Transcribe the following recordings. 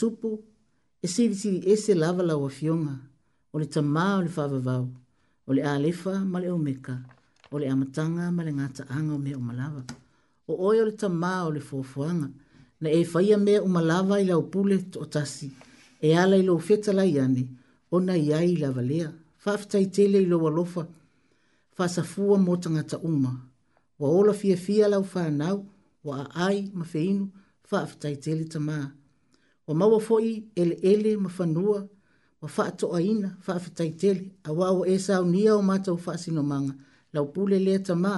tupu e sirisiri ese lava laua fioga o le tamā o le faavavau o le alefa ma le omeka o le amataga ma le gataaga o mea uma lava o oe o le tamā o le foafoaga na e faia mea uma lava i laupule toʻatasi e ala i lou fetalai ane ona i ai i lava lea faafetaitele i lou alofa faasafua mo tagata uma ua ola fiafia lau fanau ua aai ma feinu faafetaitele tamā o maua foʻi eleele ma fanua ua faatoʻaina faafetaitele auā ua e saunia o matou faasinomaga laupule lea tamā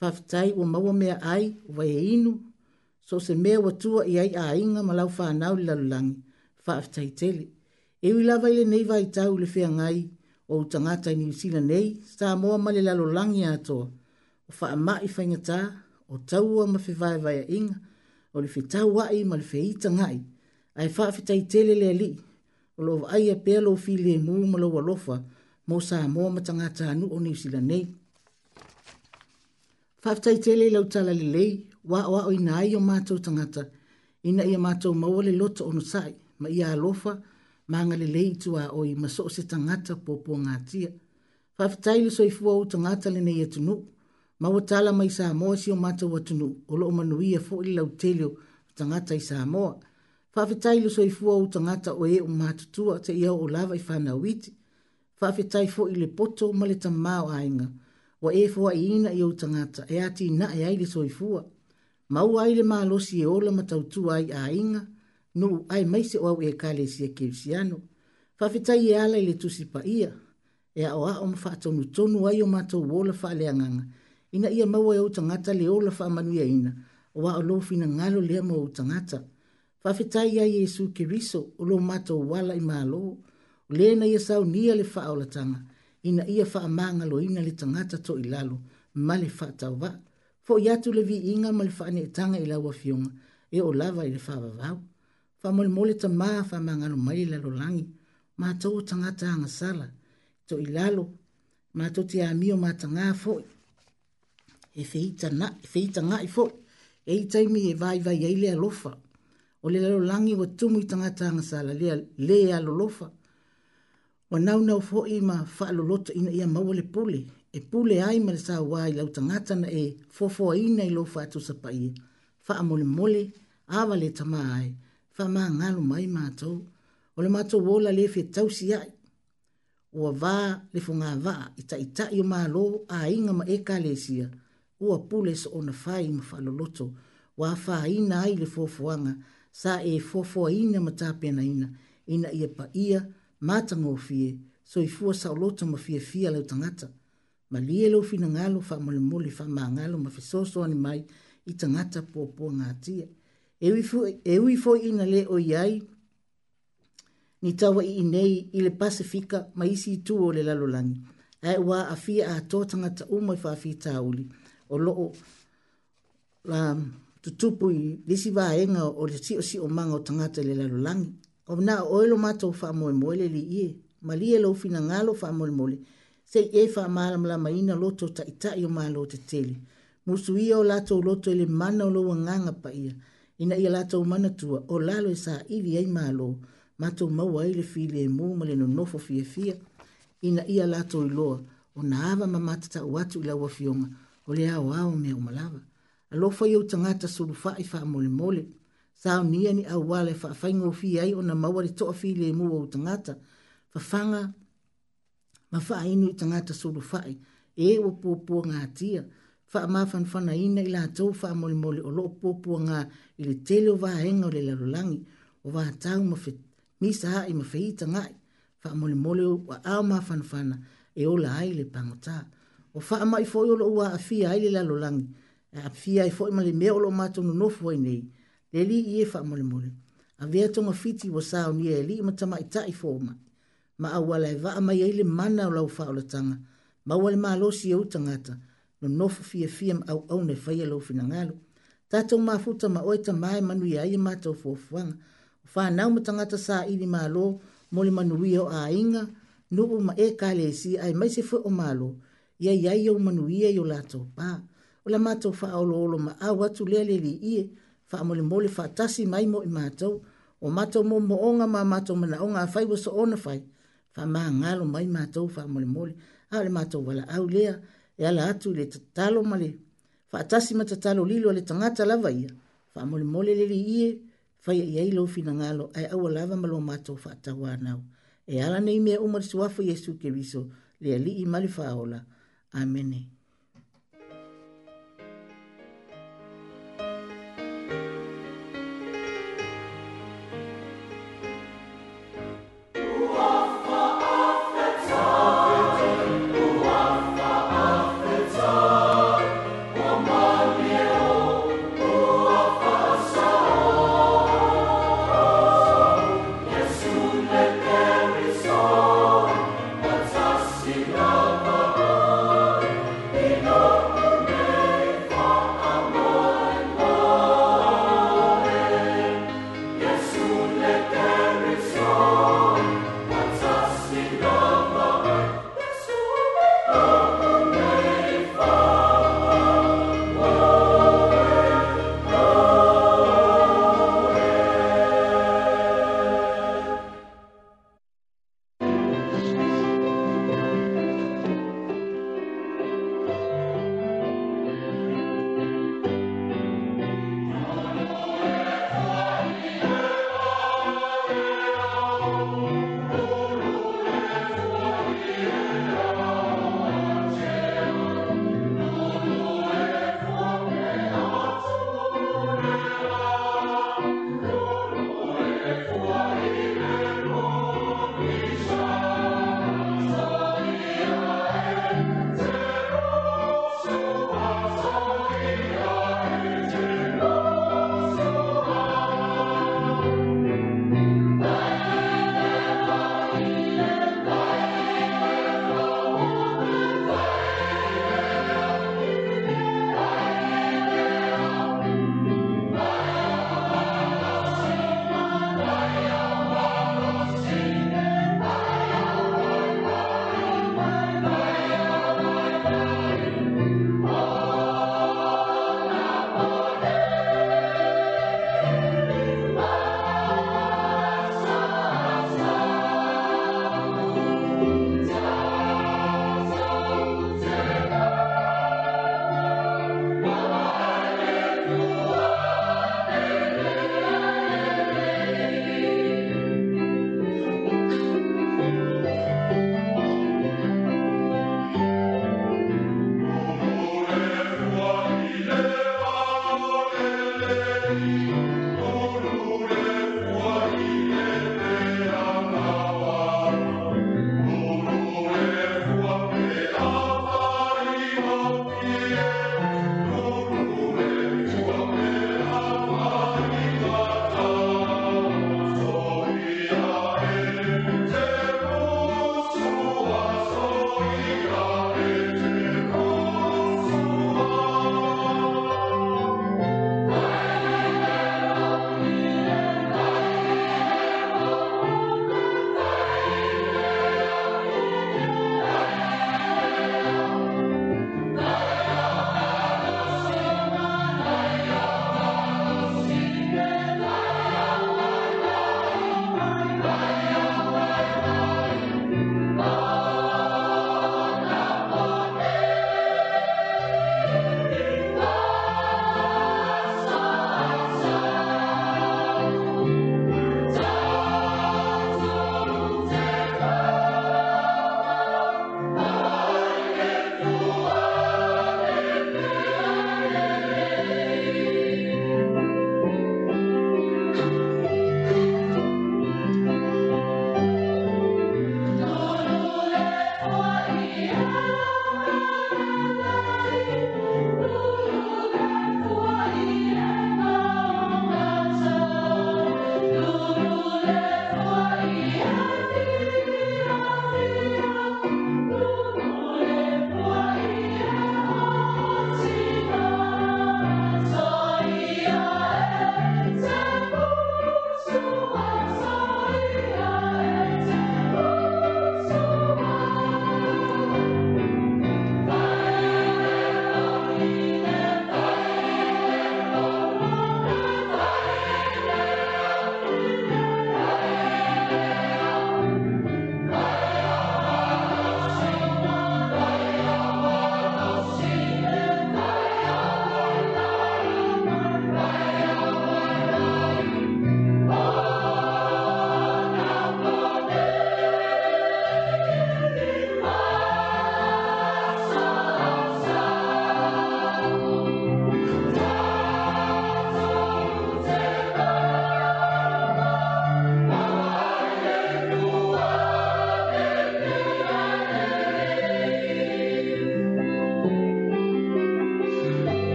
faafetai ua maua meaʻai ua e inu so se mea ua tua i ai aiga ma lau fanau le lalolagi faafetaitele e ui lava i lenei vaitau i le feagai ou tagata i niusila nei sa moa ma le lalolagi atoa ua faamaʻi faigatā o taua ma fevaevaeaʻiga o le fetau aʻi ma le feitagaʻi ai whaafitai tele lea li, o loo ai a pēlo e while mū malau alofa, mō sā mō matanga tānu o New Zealand nei. Whaafitai tele lau tala le lei, wā o ina ai o mātou tangata, ina ia mātou maua le loto ono sai, ma ia alofa, maanga le lei tu a oi maso se tangata pōpō ngā tia. Whaafitai le soifua o tangata le nei atunu, ma tala mai sā mō si o mātou atunu, o loo manuia e fōi lau telio tangata i sā mōa. Whaafitai faafetai le soifua o tagata o e o matutua te iau o lava i fanauiti faafetai foʻi le poto ma le tamā e o aiga ua e foaʻiina i ou tagata e a tinaʻe ai le soifua ma ua ai le malosi e ola ma tautua ai aiga nuu ae maise o au e kalesia kerisiano faafetai e ala i le tusi paia e aʻoaʻo ma faatonutonu ai o matou ola faaleagaga ina ia maua e ou tagata le ola faamanuiaina ua o lou finagalo le ma ou tagata fafetai ia iesu keriso o lo matou wala i mālō o lē na ia saunia le faaolataga ina ia faamagaloina le tagata toʻi lalo ma le faataovaa foʻi atu le viiga ma le faaneetaga i lau afioga e o lava i le faavavau faamolemole tamā faamagalo mai i lalolagi matou o tagata agasala toʻi lalo matou te amio matagā foʻi e feitagaʻi foʻi e i taimi e vaivai ai le alofa o le lalo langi wa tumu i tangata anga sala lea lea lolofa. Wa nau nau fo i ma faa lolota ina ia maua le pule. E pule ai ma le sa wai lau tangata na e fofo a ina i lofa atu sa pa ia. E faa mole mole, awa le tama ai. Faa maa ngalu mai mātou. O le mātou wola le fe tausi ai. Ua vaa le funga vaa i ta i ta i o maa lo a inga ma e ka le sia. Ua pule sa ona fai ma faa lolota. Wa faa ina ai le fofoanga. Ua sa e fofoa ina matapena ina, ina ia pa ia, mata ngō fie, so i fo sa lotu ma fie fia leo tangata. Ma lia leo fina ngalo, fa mole mole, fa ma ngalo, ma fisoso ani mai, i tangata pua pua ngā tia. E ui e fo ina le o yai ni tawa i inei, i le pasifika, ma isi tu o le lalolangi. Ae wā a fia a tō tangata umoi fa a fia tāuli. O loo, la, tutupu i lisi vaenga o le tio si o manga o tangata le lalolangi. O na oelo mato o faa moe moele li ie, ma li e lo fina ngalo faa moe moele, se i e faa maala mla maina loto ta ita i o maala o te tele. Musu ia o lato o loto ele mana o lo nganga pa ia, ina ia lato o mana tua o lalo e saa ili ai maalo, mato maua ele fili e mu ma le no nofo fia fia, ina ia lato i loa, o na ava mamata ta uatu ila ua fionga, o le ao ao mea umalava alofa iau tagata sulufaʻi faamolemole saunia ni auā le faafaigofi ai ona maua le toʻafilemu ou tagata fafaga ma faainu i tagata sulufaʻi e ua puapua gatia faamafanafanaina i latou faamolemole o loo puapuaga i le tele o vaega o le lalolagi o vatau ma misa aʻi ma feitagaʻi faamolemole aao mafanafana e ola ai le pagotā o faamaʻi foʻi o loʻu aafia ai le lalolagi e apia e fo i mali meo lo mato no nofu ai nei, le li i e wha mole mole. A vea tonga fiti wa sao ni e li i matama i tai fo ma, ma a wala e vaa mai eile mana o lau wha o la tanga, ma wale maa lo si e utangata, no nofu fia fiam au au ne whaia e lo fina ngalo. Tato maa futa ma oita mai manu ia i e mata o fua fuanga, o wha nau matangata sa i ni maa lo, mole manu i o a inga, nuu ma e kale e si ai mai se fwe o malo, ia iai au manu ia i o lato paa o la mātou wha aolo olo ma au atu lea lele ie, wha mole mole wha tasi mai mo i mātou, o mātou mo mo onga ma mātou mana onga a whai wasa ona whai, wha maa ngalo mai mātou wha mole mole, a le mātou wala au lea, e ala atu le tatalo male, wha tasi ma tatalo lilo le tangata lava ia, wha mole mole lele ie, whai i eilo fina ngalo, ai au alava malo mātou wha tawa anau, e ala nei umarisu wafo Yesu Keriso, lea li i malifaola, amenei.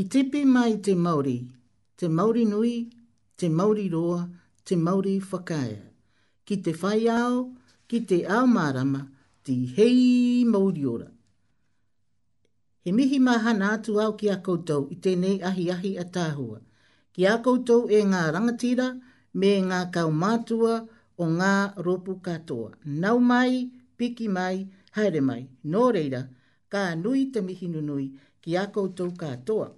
I tepe mai te Māori, te Māori nui, te Māori roa, te Māori whakaia. Ki te whai ao, ki te ao marama, ti hei Māori ora. He mihi mahana atu ao ki a koutou i tēnei ahi ahi a tāhua. Ki a koutou e ngā rangatira me ngā kaumātua o ngā ropu katoa. Nau mai, piki mai, haere mai, nō reira, ka nui te mihi nunui ki a koutou katoa.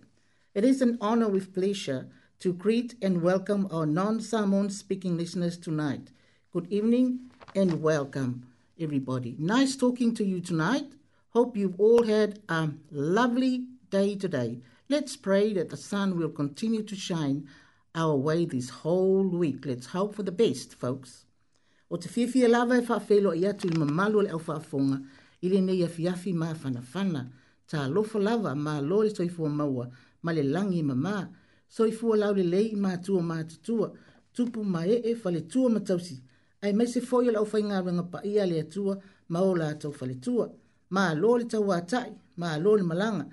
It is an honor with pleasure to greet and welcome our non Samoan speaking listeners tonight. Good evening and welcome, everybody. Nice talking to you tonight. Hope you've all had a lovely day today. Let's pray that the sun will continue to shine our way this whole week. Let's hope for the best, folks. O te whiawhia lava e whawhelo i atu i mamalu le au whaafonga, i le nei a fiafi maa whanawhana, tā lofa lava maa lore soifua maua, ma le langi mamā soifua laulelei matua matutua tupu ma ee faletua e ma tausi ae mai se foi o lau faigaluega paia le atua ma o latou faletua malo le tauātaʻi malo le malaga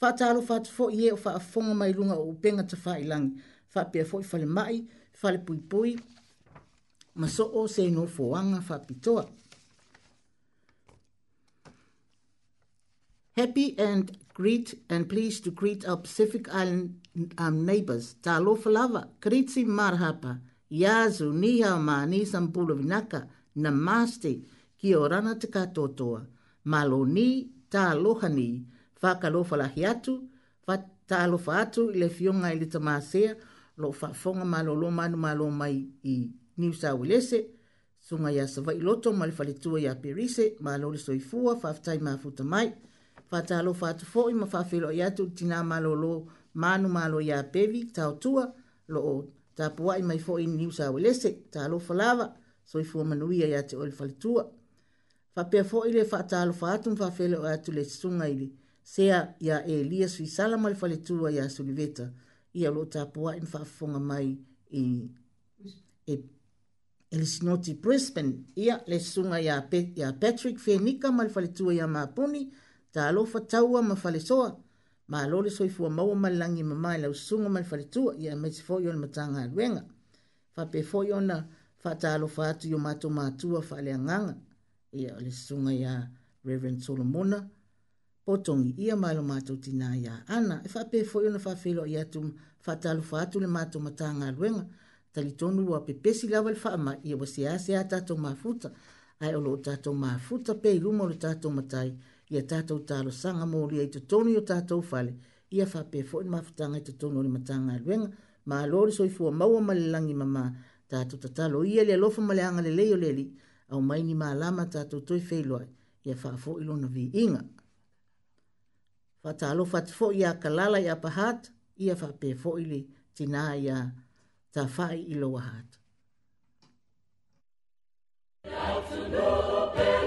faatalofa atu foʻi e o faafofoga mai luga o upega tafailagi faapea foʻi falemaʻi falepuipui ma soo seino foaga faapitoa happy and greet and please to greet our Pacific Island um, neighbors. Ta lofa lava, kriti marhapa, yazu ni hao maa ni sampulo vinaka, namaste ki orana te katotoa. Malo ni, ta aloha ni, whaka lofa lahi atu, ta alofa atu i le fionga i le tamasea, lo whafonga malo lo manu malo mai i New South Wales, sunga ya sawa i loto, mali falitua ya perise, malo le soifua, whaftai maa futa mai, fatalo fatu fo i mafa filo i atu tina malolo manu malo ya pevi tau tua lo o tapua i mai fo i niu sa welese ta lo falava so i fuma nui ya te ol fal tua fa pe fo i le fatalo fatu mafa filo i atu le sunga i sea ya elia sui sala mal fal tua ya suliveta ia lo tapua i mafa fonga mai i e el sinoti Brisbane ia le sunga ya pe ya Patrick Fenica mal fal tua ya mapuni ma ta lo fa tawa ma fale soa ma lo le soi fu ma ma langi ma mai la usunga ma fale tu ya me se fo yon matanga wenga fa pe fo yon na fa ta lo fa tu yo ma to ma tu fa le nganga ya le sunga ya reverend solomona potongi ia e ma lo ma to tina ya ana fa pe fo yon fa fe lo ya tu fa ta lo fa tu le ma to matanga wenga talitonu wa pepesi lava le faama ia wasiasi a tatou mafuta ae o loo tatou mafuta pe i luma o le tatou matai ia tatou talosaga mo lia i totonu i o tatou fale ia faapefo i le mafutaga i totonu o le mataga aluega ma lo le soifua maua ma le lagi mamā tatou tatalo ia le alofa ma le agalelei o au mai ni malama tatou toe feiloa ia faafoʻi lona viiga faatalofa atu foʻi iā kalala i apa hata ia faape foʻi le tinā iā tafaʻi i loua hata Now to know better.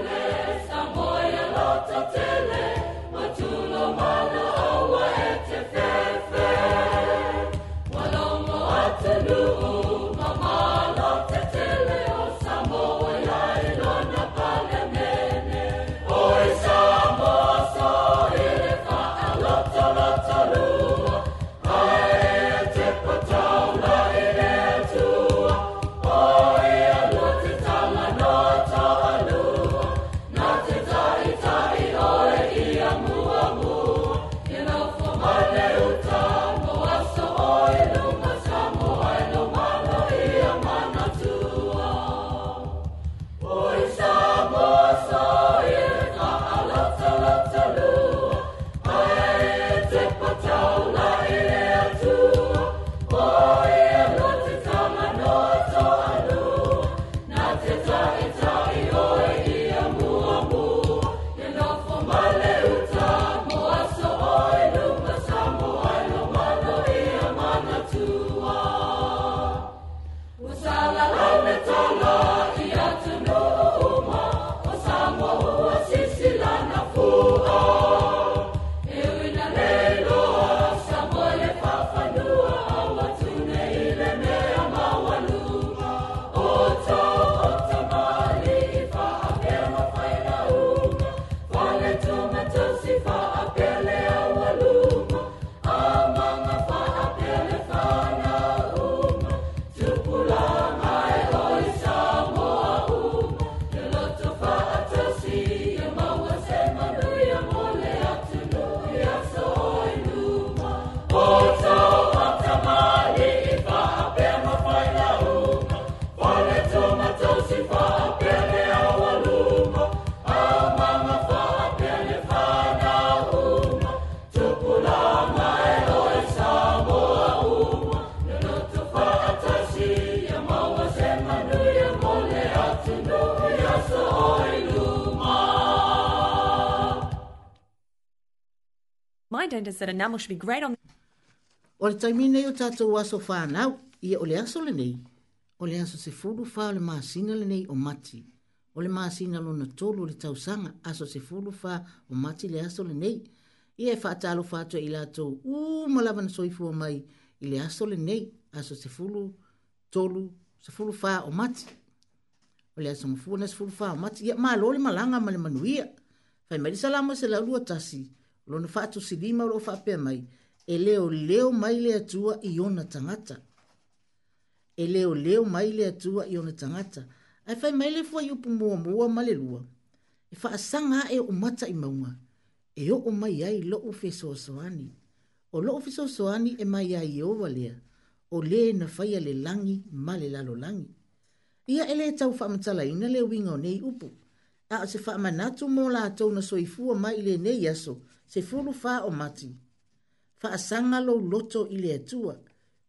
My dentist said enamel should be great on. O le taimina i o tātou aso whānau, ia o le aso le nei. O le aso se fulu whā o le māsina le nei o mati. O le māsina lona tolu o le tausanga, aso se fulu whā o mati le aso le nei. I e e whātalo whātua i lātou u malawana soifua mai i le aso le nei, aso se fulu tolu, se fulu whā o mati. o le asa mafua na sefulu faamati ia malo le malaga ma le manuia faimalisa la ma se laulua tasi lona faatusilima o loo faapea mai e leoleo mai le atua i ona tagata e leoleo mai le atua i ona tagata ae faimai le fua i upu muamua ma le lua e faasaga ae o mata i mauga e oo mai ai loʻu fesoasoani o loʻu fesoasoani e mai ia e ieova lea o lē na faia le lagi ma le lalolagi ia ele tau whaamatala ina le winga o nei upu. A se whaamanatu mō la tau na soifua mai le nei aso, se fulu wha o mati. Whaasanga lo loto i le atua,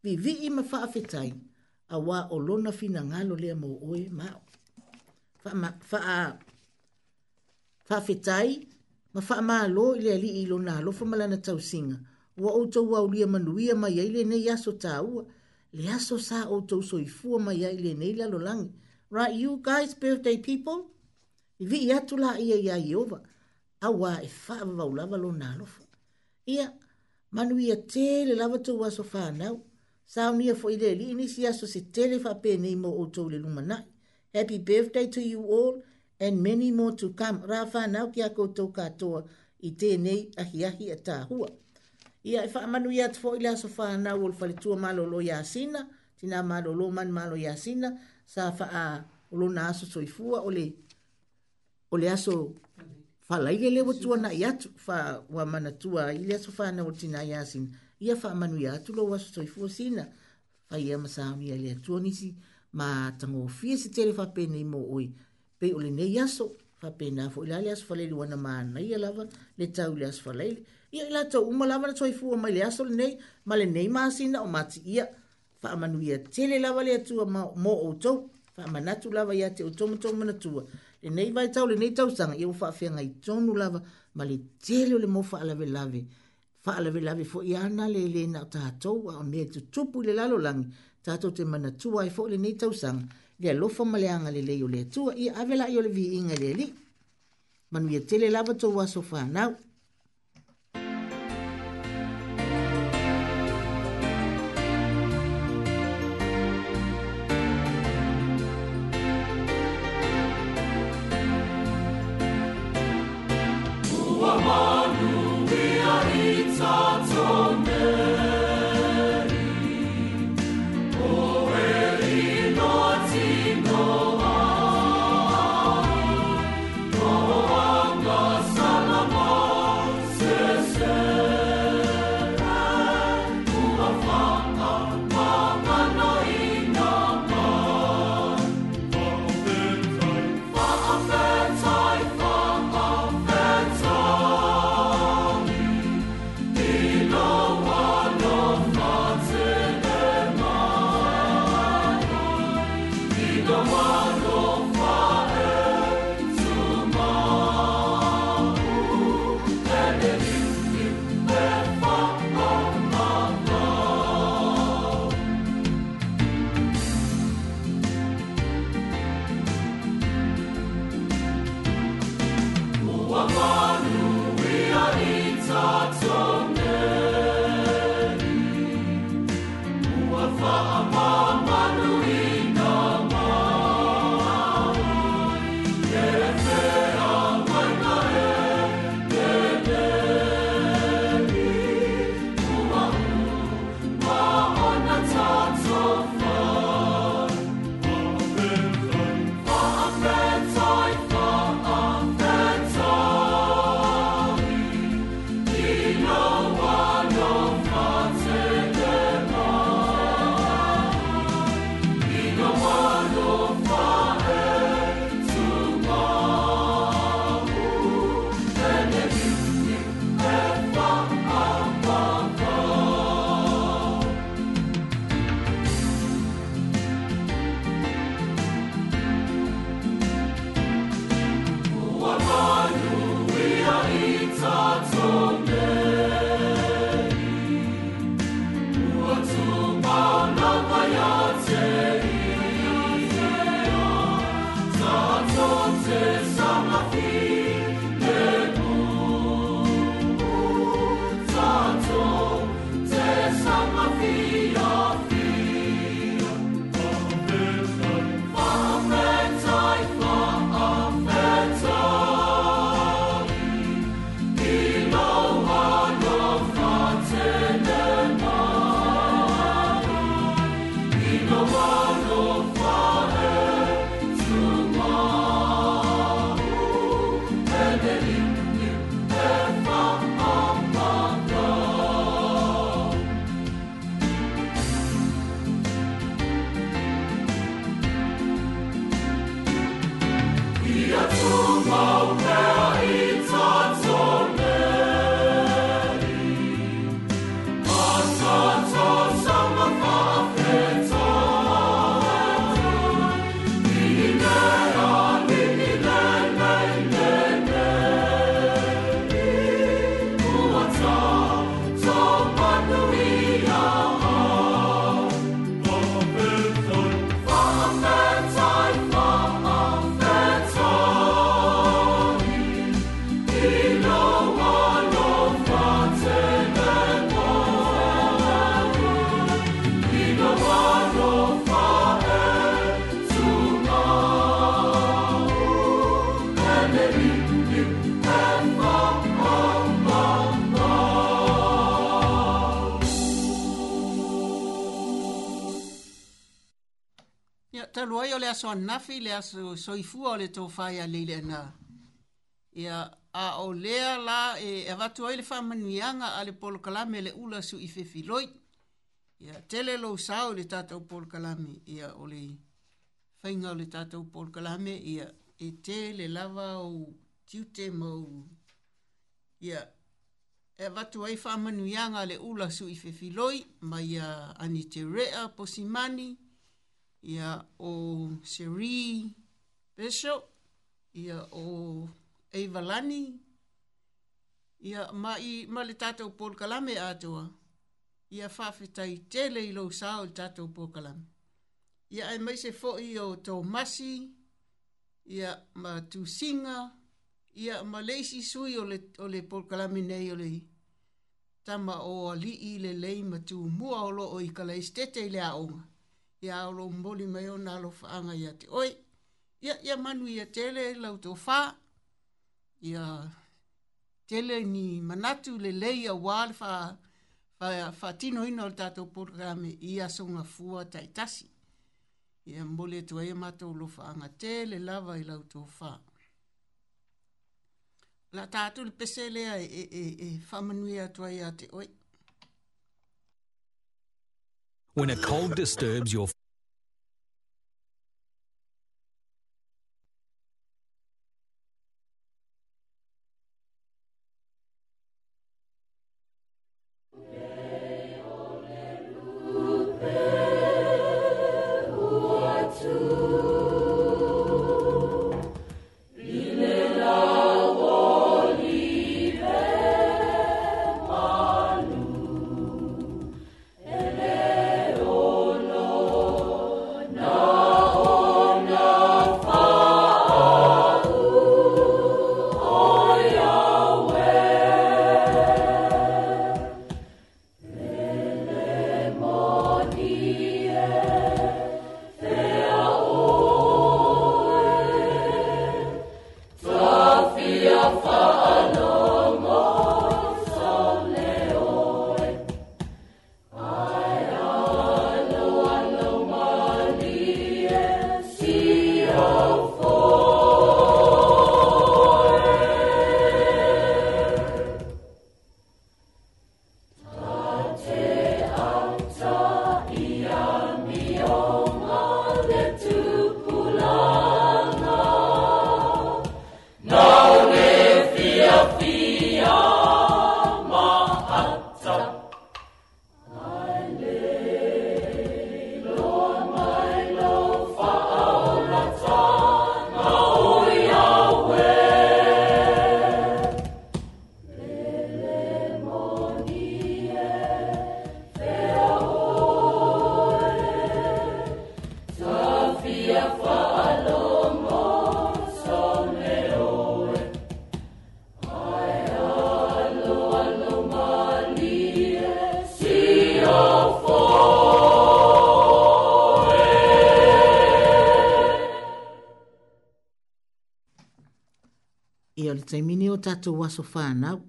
vi vi i ma whaafetai, a wā o lona fina ngalo lea mō oe mao. Whaa fa fetai ma fa ma lo ile ali ilo na lo fa malana tau singa wa o tau wa uli manuia ma yele nei yaso tau le aso sa o tau soifua mai ai le nei lalo langi. Right, you guys, birthday people? I vi atu la ia ia iowa. Awa e faa vau lava lo nalofo. Ia, manu ia tele lava tau aso faa nau. Sao nia fo ide li inisi aso se tele faa pe nei mo o tau le lumanai. Happy birthday to you all and many more to come. Ra faa nau ki a koutou katoa i tēnei ahi ahi a tāhua. Ia ia e faamanu ia atu foʻi le aso fanau o le faletua malolo iasina tinā malolo mani malo iasina sa faaolona aso soifua o le o le aso faalaile le ua tuanaʻi atu fa ua manatua ai le aso fanau o le tinā iasina ia faamanu ia atu lou aso soifua sina faia ma saunia le atua nisi ma tagofie se tele faapenei mo oi pei o lenei aso faapena foʻi la le aso faleili uana manaia lava le tau le aso faalaili ia i latou uma lava na toifua mai le aso lenei ma lenei masina o matiia faamanuia tele lava le atua mo outou faamanatu lava iā te outoumatou manatua lenei vaetau lenei tausaga ia ua faafeaga i tonu lava ma le tele o le mo faalavelave faalavelave foʻi a na lelē na o tatou a o mea i tutupu i le lalolagi tatou te manatua ai foʻi lenei tausaga le alofa ma le aga lelei o le atua ia avelaʻi o le viiga i le alii manuia tele lava tou aso fanau le aso anafi le aso soifua o le tofai a leile ana ia a o lea la e, e avatu ai le faamanuiaga a le polokalame le ula su sui fefiloi ia tele lou sao i le tatou polokalame ia o le faiga o le tatou polokalame ia e tē le lava o tiute mau ia e watu ai whamanu ianga le ula su i fefiloi mai a ani te rea posimani mani ia o Cherie Bishop, ia o Eva Lani, ia ma i ma le tātou Paul Kalame atua, ia whawhetai tele i lo sāo le tātou Paul Kalame. Ia ai mai se fo i o tō masi, ia ma tū singa, ia ma leisi sui o le, o le Paul Kalame nei o le tama o ali i le lei ma tū mua o lo o i kala i stete i le aonga ia lo mboli mai ona lo fanga ia te oi ia ia manu ia tele la to fa ia tele ni manatu le le ia wal fa fa fa tino ina o tato programe ia songa fua tai tasi ia mboli to ia mato lo fanga tele lava ia to fa la tato le pesele e e e fa manu ia to te oi When a cold disturbs your tātou waso whānau.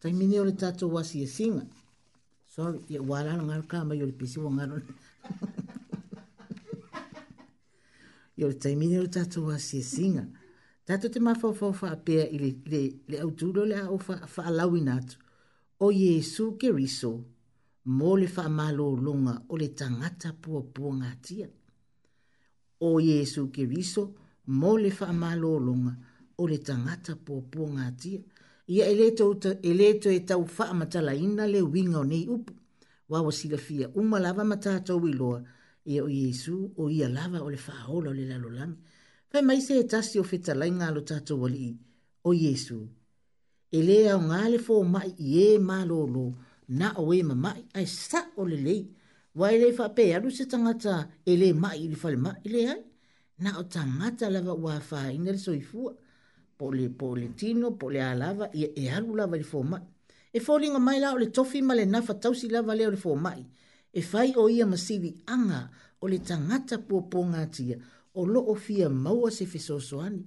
Tai mine o le tātou wasi e singa. Sorry, ia wārana ngā rukā mai o le pisi wa ngā rukā. Ia le tai le tātou wasi e singa. Tātou te mawhau fau wha apea i le, au tūro le au wha alawi nātu. O Yesu ke riso, mō le wha malo longa o le tangata pua pua ngā O Yesu ke riso, mō le wha malo longa o le tangata pua pua ngā o le tangata pōpō ngā tia. Ia e, e leto e tau wha matala ina le winga o nei upu. Wawa sila fia uma lava matata ui loa. Ia o Yesu o ia lava o le whaola o le lalolangi. Fai mai se e tasi o feta lai ngā lo tata wali i. O Yesu. E lea o ngā le fō mai i e mā lo lo. Na o e ma mai ai sa o le lei. Wai e le wha pe alu se tangata e le mai i le fale mai. E le ai. Na o tangata lava ua wha ina le soifua po le po le tino po le alava e e alu lava le foma e folinga mai la o le tofi ma le nafa tau si lava le o le foma e fai o ia masivi anga o le tangata po po ngatia o lo o fia maua se fesosoani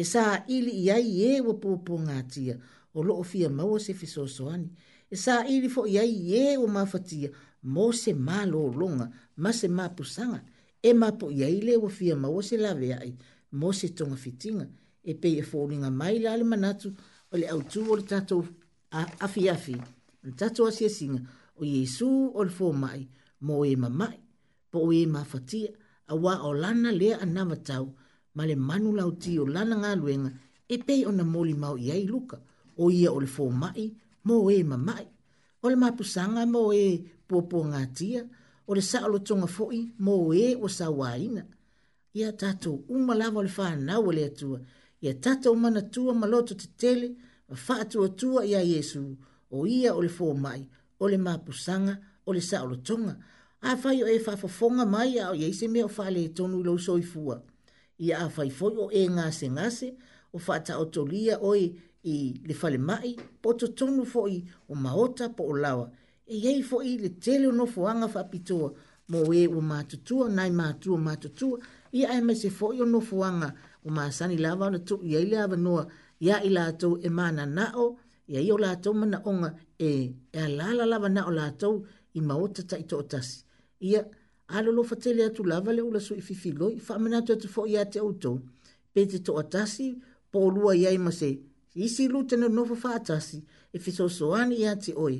e sa ili i ai e wa po po ngatia o lo o fia maua se fesosoani e sa ili fo i ai e wa mafatia mo se ma lo longa ma se ma pusanga e ma po i ai le wa fia maua se lave ai mo se tonga fitinga e e pe e fōringa mai le alima natu o le autu o le tatou afi afi le tatou asiasinga o Yesu o le fō mai mo e mamai po o e mafatia a wā o lana lea anama tau ma le manu lau ti o lana ngā luenga e pei ona moli mau iai luka o ia o le fō mai mo e mamai o le mapusanga mo e pōpō ngā tia o le saalo tonga fōi mo e o sa wāina ia tatou umalawa o le whānau o le atua ia tata umana tua maloto te tele ma faatuatua ia iesu o ia o le fomai o le mapusaga o le saʻolotoga afai o e faafofoga mai a o iai se mea o faaletonu e i lou soifua ia afai foʻi o e ngase, o faataotolia oe i le falemaʻi po o totonu foʻi o maota po o lawa e iai foʻi le tele o nofoaga pitoa, mo ē e ua matutua nai matua matutua ia ae mai se foʻi o nofoaga o masani lava ona tuu iai le avanoa ia i latou e mananao ia ia o latou manaʻoga e e alala lava na o latou i maota taʻitoʻatasi ia alolofa tele atu lava le ula sui fifiloi faamanatu atu foʻi iā te outou pe te toʻatasi po olua iai ma se isi lutenonofo faatasi e fesoasoani iā te oe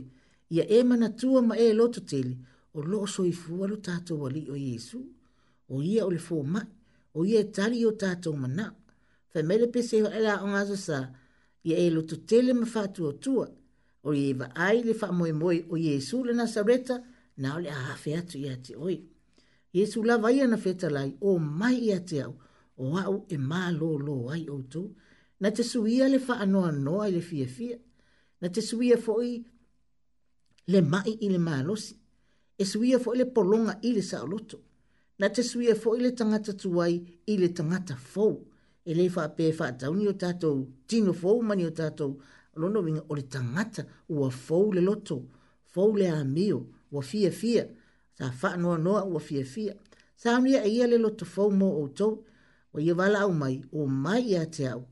ia e manatua ma e loto tele o loo soifua lo tatou alii o iesu o ia o le fomaʻi o ye tari o tato mana. Fa mele pese ho ela o ngazo sa, ye e lotu tele ma fatu o tua, o ye va ai le fa moi moi o ye su le nasareta, na ole a hafe atu ya te oi. Ye su la vai ana feta lai, o mai ya te au, o au e ma lo lo ai o tu, na te suia le fa anoa noa i le fia fia, na te suia fo i le mai i le malosi, e suia fo i le polonga i le saoloto na te suia fo i le tangata tuai i le tangata fou. E le wha pē wha tauni o tātou, tino fou mani o tātou, rono winga o le tangata ua fou le loto, fou le amio, ua fia fia, sa wha noa noa ua fia fia. Sa unia e ia le loto fou mo o tau, o ia wala au mai, o mai ia te au,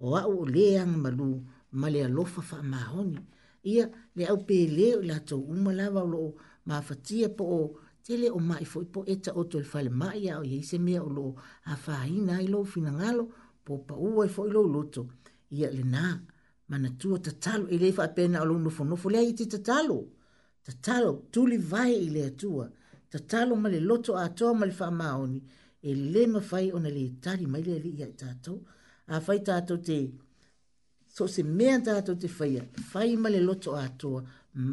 o au o le ang malu, ma le alofa wha mahoni. Ia le au pē leo i lātou umalawa lo o mafatia po o tele o mai foi po eta o tol fale mai o ye se me o lo afa ina ilo finangalo po pa u e foi lo loto ia le na mana tu o tatalo ele fa pena o lo no fo no fo le ai ti tatalo tatalo tu li vai ile tua tatalo male loto a to mal fa maoni e le ma fai ona le tali mai le ia tatou a fai tatou te so se mea tatou te fai fai male loto a toa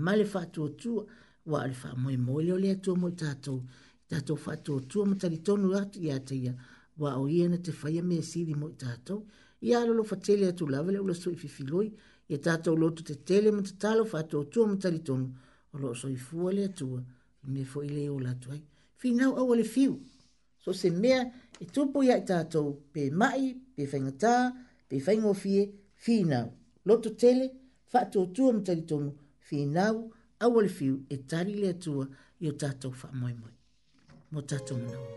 male fa tu tua, tua wa ale fa moi moi le tu mo tato tato fa tu tu mo tali tonu at ya te ya wa o ye te fa ye me si di mo tato ya lo lo fa tele tu la vele lo so i fi fi loi ye tato lo tu te tele mo tato fa tu tu mo tali tonu lo so i fu le tu me fo ile o la tu ai fi na o le fiu so se mea e tupu ya tato pe mai pe fengata pe fengofie fi na lo tu tele fa tu tu mo tali tonu fi nau, awal fiu e tari le atua i o tatou wha moi moi. Mo tatou manawa.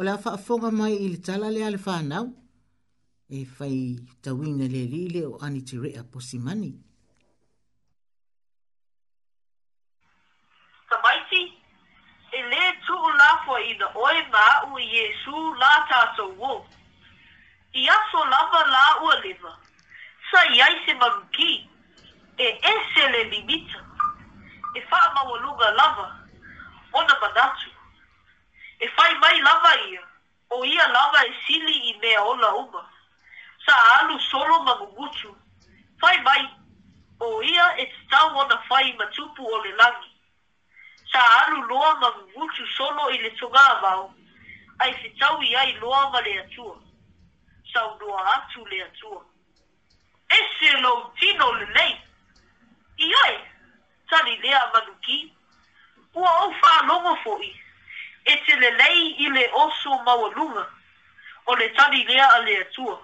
o le fa fonga mai i le tala le ale fa nau e fai tawina le li le o ani te rea posi mani. Tamaiti, e le tu la fo i na oe ma u i e su la tato wo. I aso lava la ua lewa, sa i aise maruki, e ese le mimita, e fa mawaluga lava, ona manatu. Ona manatu e fai mai lava ia o ia lava e sili i mea ola uma sa alu solo magugutu fai mai o ia e tau ona fai matupu o le langi sa alu loa magugutu solo i le tonga avao ai se tau i ai loa ma le atua sa unua atu le atua e se lo tino le lei i ai e, tali lea manuki ua au fa longo fo'i e te le lei i le osu maua lunga o le tali lea a le atua.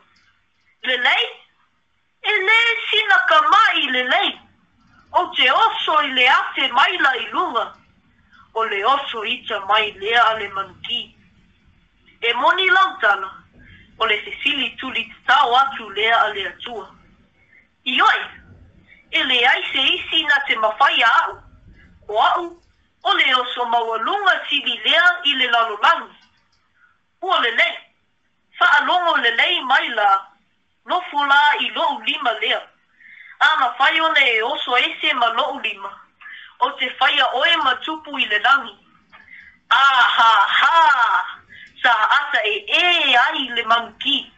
Le lei? E le sina ka mai le lei o te oso i le ate mai la i lunga o le oso i ta mai lea a le manuki. E moni lautana o le te sili tuli te tau atu lea a le atua. Ioi, e le aise isi na te mawhai au o au o le oso maualuga sili lea i le lalolagi ua lelē faalogo lelei mai la nofo la i lo'u lima lea a mafai ona e oso ese ma lo'u lima o te faia oe ma tupu i le lagi ahaha sa asa e ē e ai le mamuki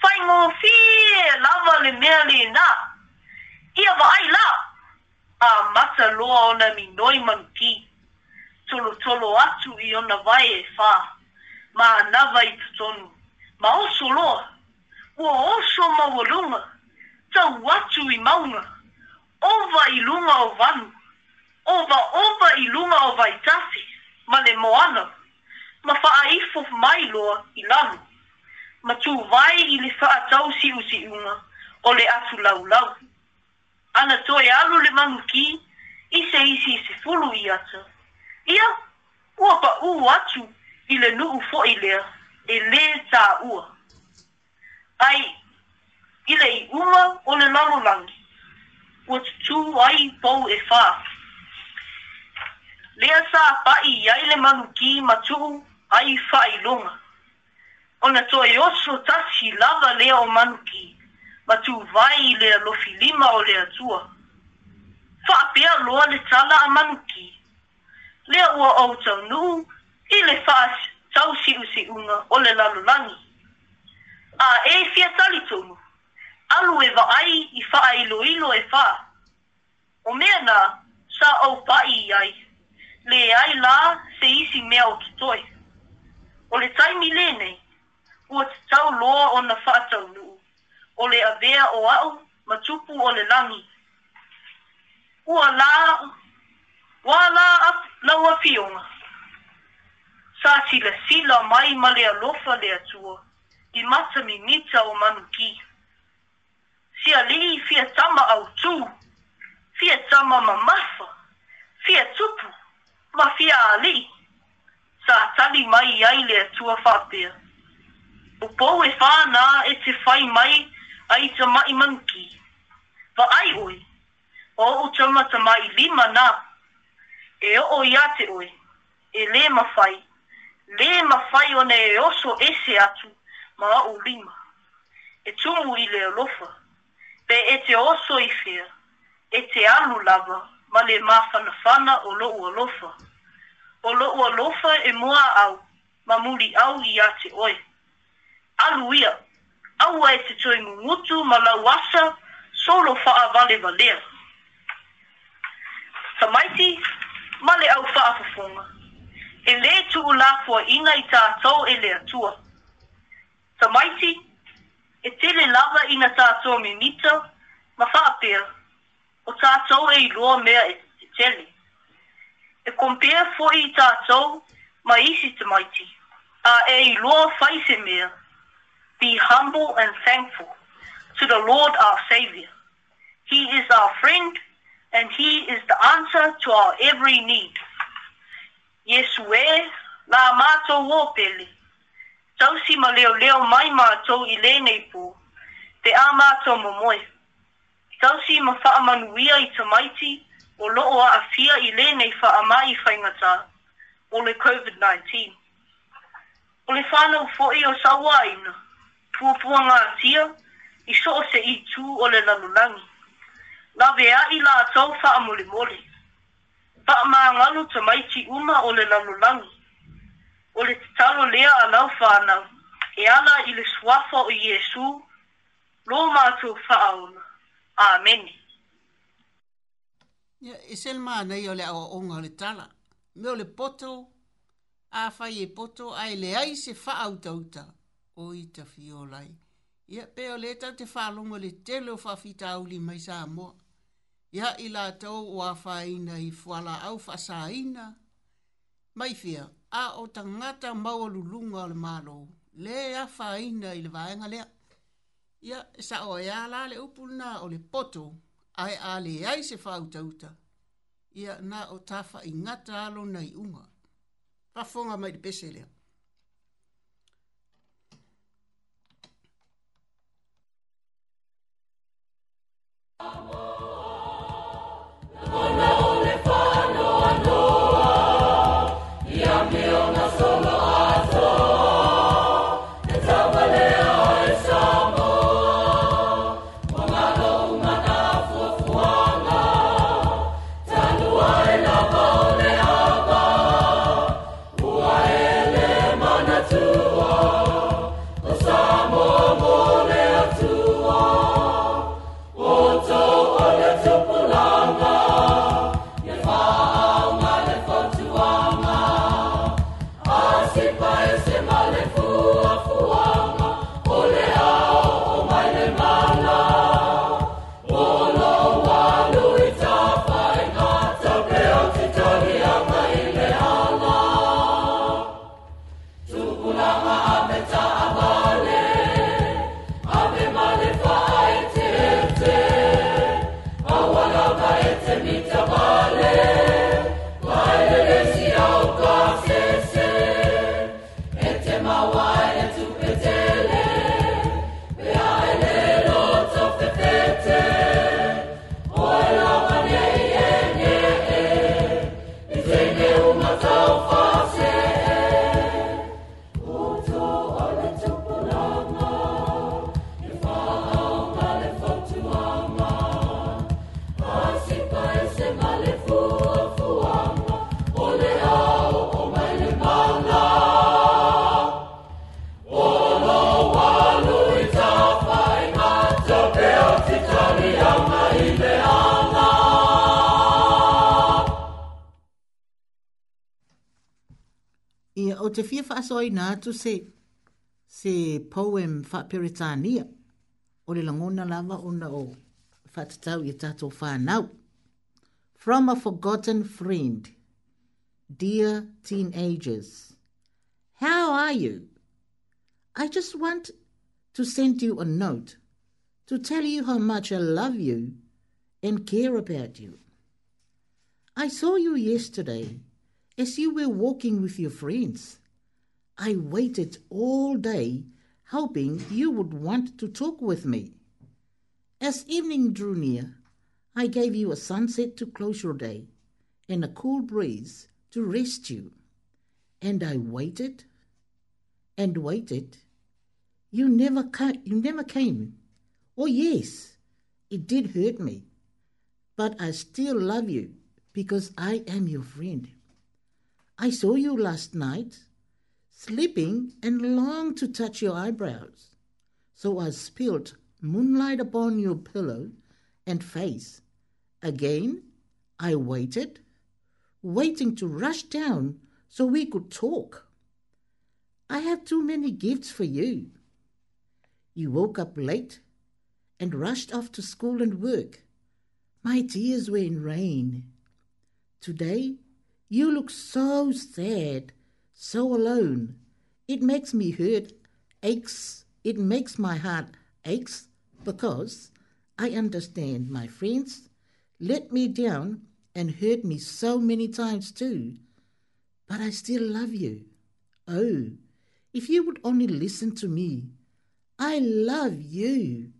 faigofie lava le mea lenā ia va'ai la a mata loa ona mi noi manki. Tolo tolo atu i ona vai e fa. Ma anava i tutonu. Ma oso loa. Ua oso mawalunga. Tau atu i maunga. Ova i lunga o vanu. Ova ova i lunga o vai tafi. Ma le moana. Ma faa ifo mai loa i lanu. Ma tu vai i le faa tau si usi unga. O le atu lau lau ana toi alu le mangu ki, ise isi isi fulu i ata. Ia, ua pa u atu i le nuu fo i lea, e le tā ua. Ai, i le i uma o le lalo langi, ua tutu ai pou e fā. Lea sā pai i ai le mangu ki matuhu ai fā i longa. Ona toi oso tasi lava lea o manu ma tu vai le lo filima o le atua. Fa pia loa le tala a manuki. Lea ua au tau nu, i le faas tau si usi unga o le lalolangi. A e fia tali tonu, alu e ai i faa ilo ilo e fa. O mea na, sa au pai i ai, le ai la se isi mea o kitoi. O le taimi lenei, ua tau loa o na faa tau nuu o le avea o au ma tupu o le langi. Ua la, wa la ap, lau a pionga. Sa sila sila mai ma le alofa le atua, i mata mi mita o manu ki. Sia li fia tama au tu, fia tama ma mafa, fia tupu, ma fia a li. Sa tali mai ai le atua fapea. O pou e whanā e te whai mai, ai te mai manki. Pa ai oi, e o o tama te mai lima na, e o ia te oi, e le mawhai, le mawhai o ne e oso ese atu, ma o lima. E tumu i le olofa, pe e te oso i fea, e te alu lava, ma le mawhana whana o lo ua lofa. O lo ua lofa e mua au, ma muri au i ate oi. Alu ia, aua e te tue ngungutu ma lau asa solo faa vale valea. Ta maiti, ma le au faa fafonga. E le tu u lakua ina i tātou e le atua. Ta maiti, e tele lava ina tātou me nita, ma faa pia. O tātou e i loa mea e te tele. E kompea fo i tātou, ma isi ta maiti. A e i loa faise mea. be humble and thankful to the Lord our Savior. He is our friend and He is the answer to our every need. Yesue, la mātou wōpele. Tausi ma leo leo mai mātou i lēnei pō, te ā mātou mo moe. Tausi ma whaamanuia i tamaiti o loo a awhia i lēnei whaamai whaingata o le COVID-19. O le whānau fo'i o sawaina. fuafuaga atia i so o se itu o le lalolagi laveaʻi latou faamolemole faamagalu tamaiti uma o le lalolagi o le tatalo lea alau fanau e ana i le suafa o iesu lo matou faaona amene ia e sele manei o le aʻoaʻoga onga le tala me o le poto afai e poto ae leai se faaautauta o i ta fiolai. Ia peo le tau te whalongo le telo whawhita auli mai sa mua. Ia i la tau wa whaina i fuala au whasaina. Mai fia, a o tangata maua lulunga le malo. Le a whaina i le vaenga lea. Ia sa o ea la le upuna o le poto. Ai a le ai se whautauta. Ia na o tafa i ngata alo nei unga. Pafonga mai de pese lea. Amor. na atu se se poem faaperetania o le lagona lava ona o faatatau i tatou fanau from a forgotten friend dear teenagers how are you i just want to send you a note to tell you how much i love you and care about you i saw you yesterday as you were walking with your friends I waited all day, hoping you would want to talk with me. As evening drew near, I gave you a sunset to close your day and a cool breeze to rest you. And I waited and waited. You never, ca- you never came. Oh, yes, it did hurt me, but I still love you because I am your friend. I saw you last night sleeping, and long to touch your eyebrows. So I spilled moonlight upon your pillow and face. Again, I waited, waiting to rush down so we could talk. I have too many gifts for you. You woke up late and rushed off to school and work. My tears were in rain. Today, you look so sad so alone. It makes me hurt, aches, it makes my heart aches because I understand my friends let me down and hurt me so many times too, but I still love you. Oh, if you would only listen to me. I love you.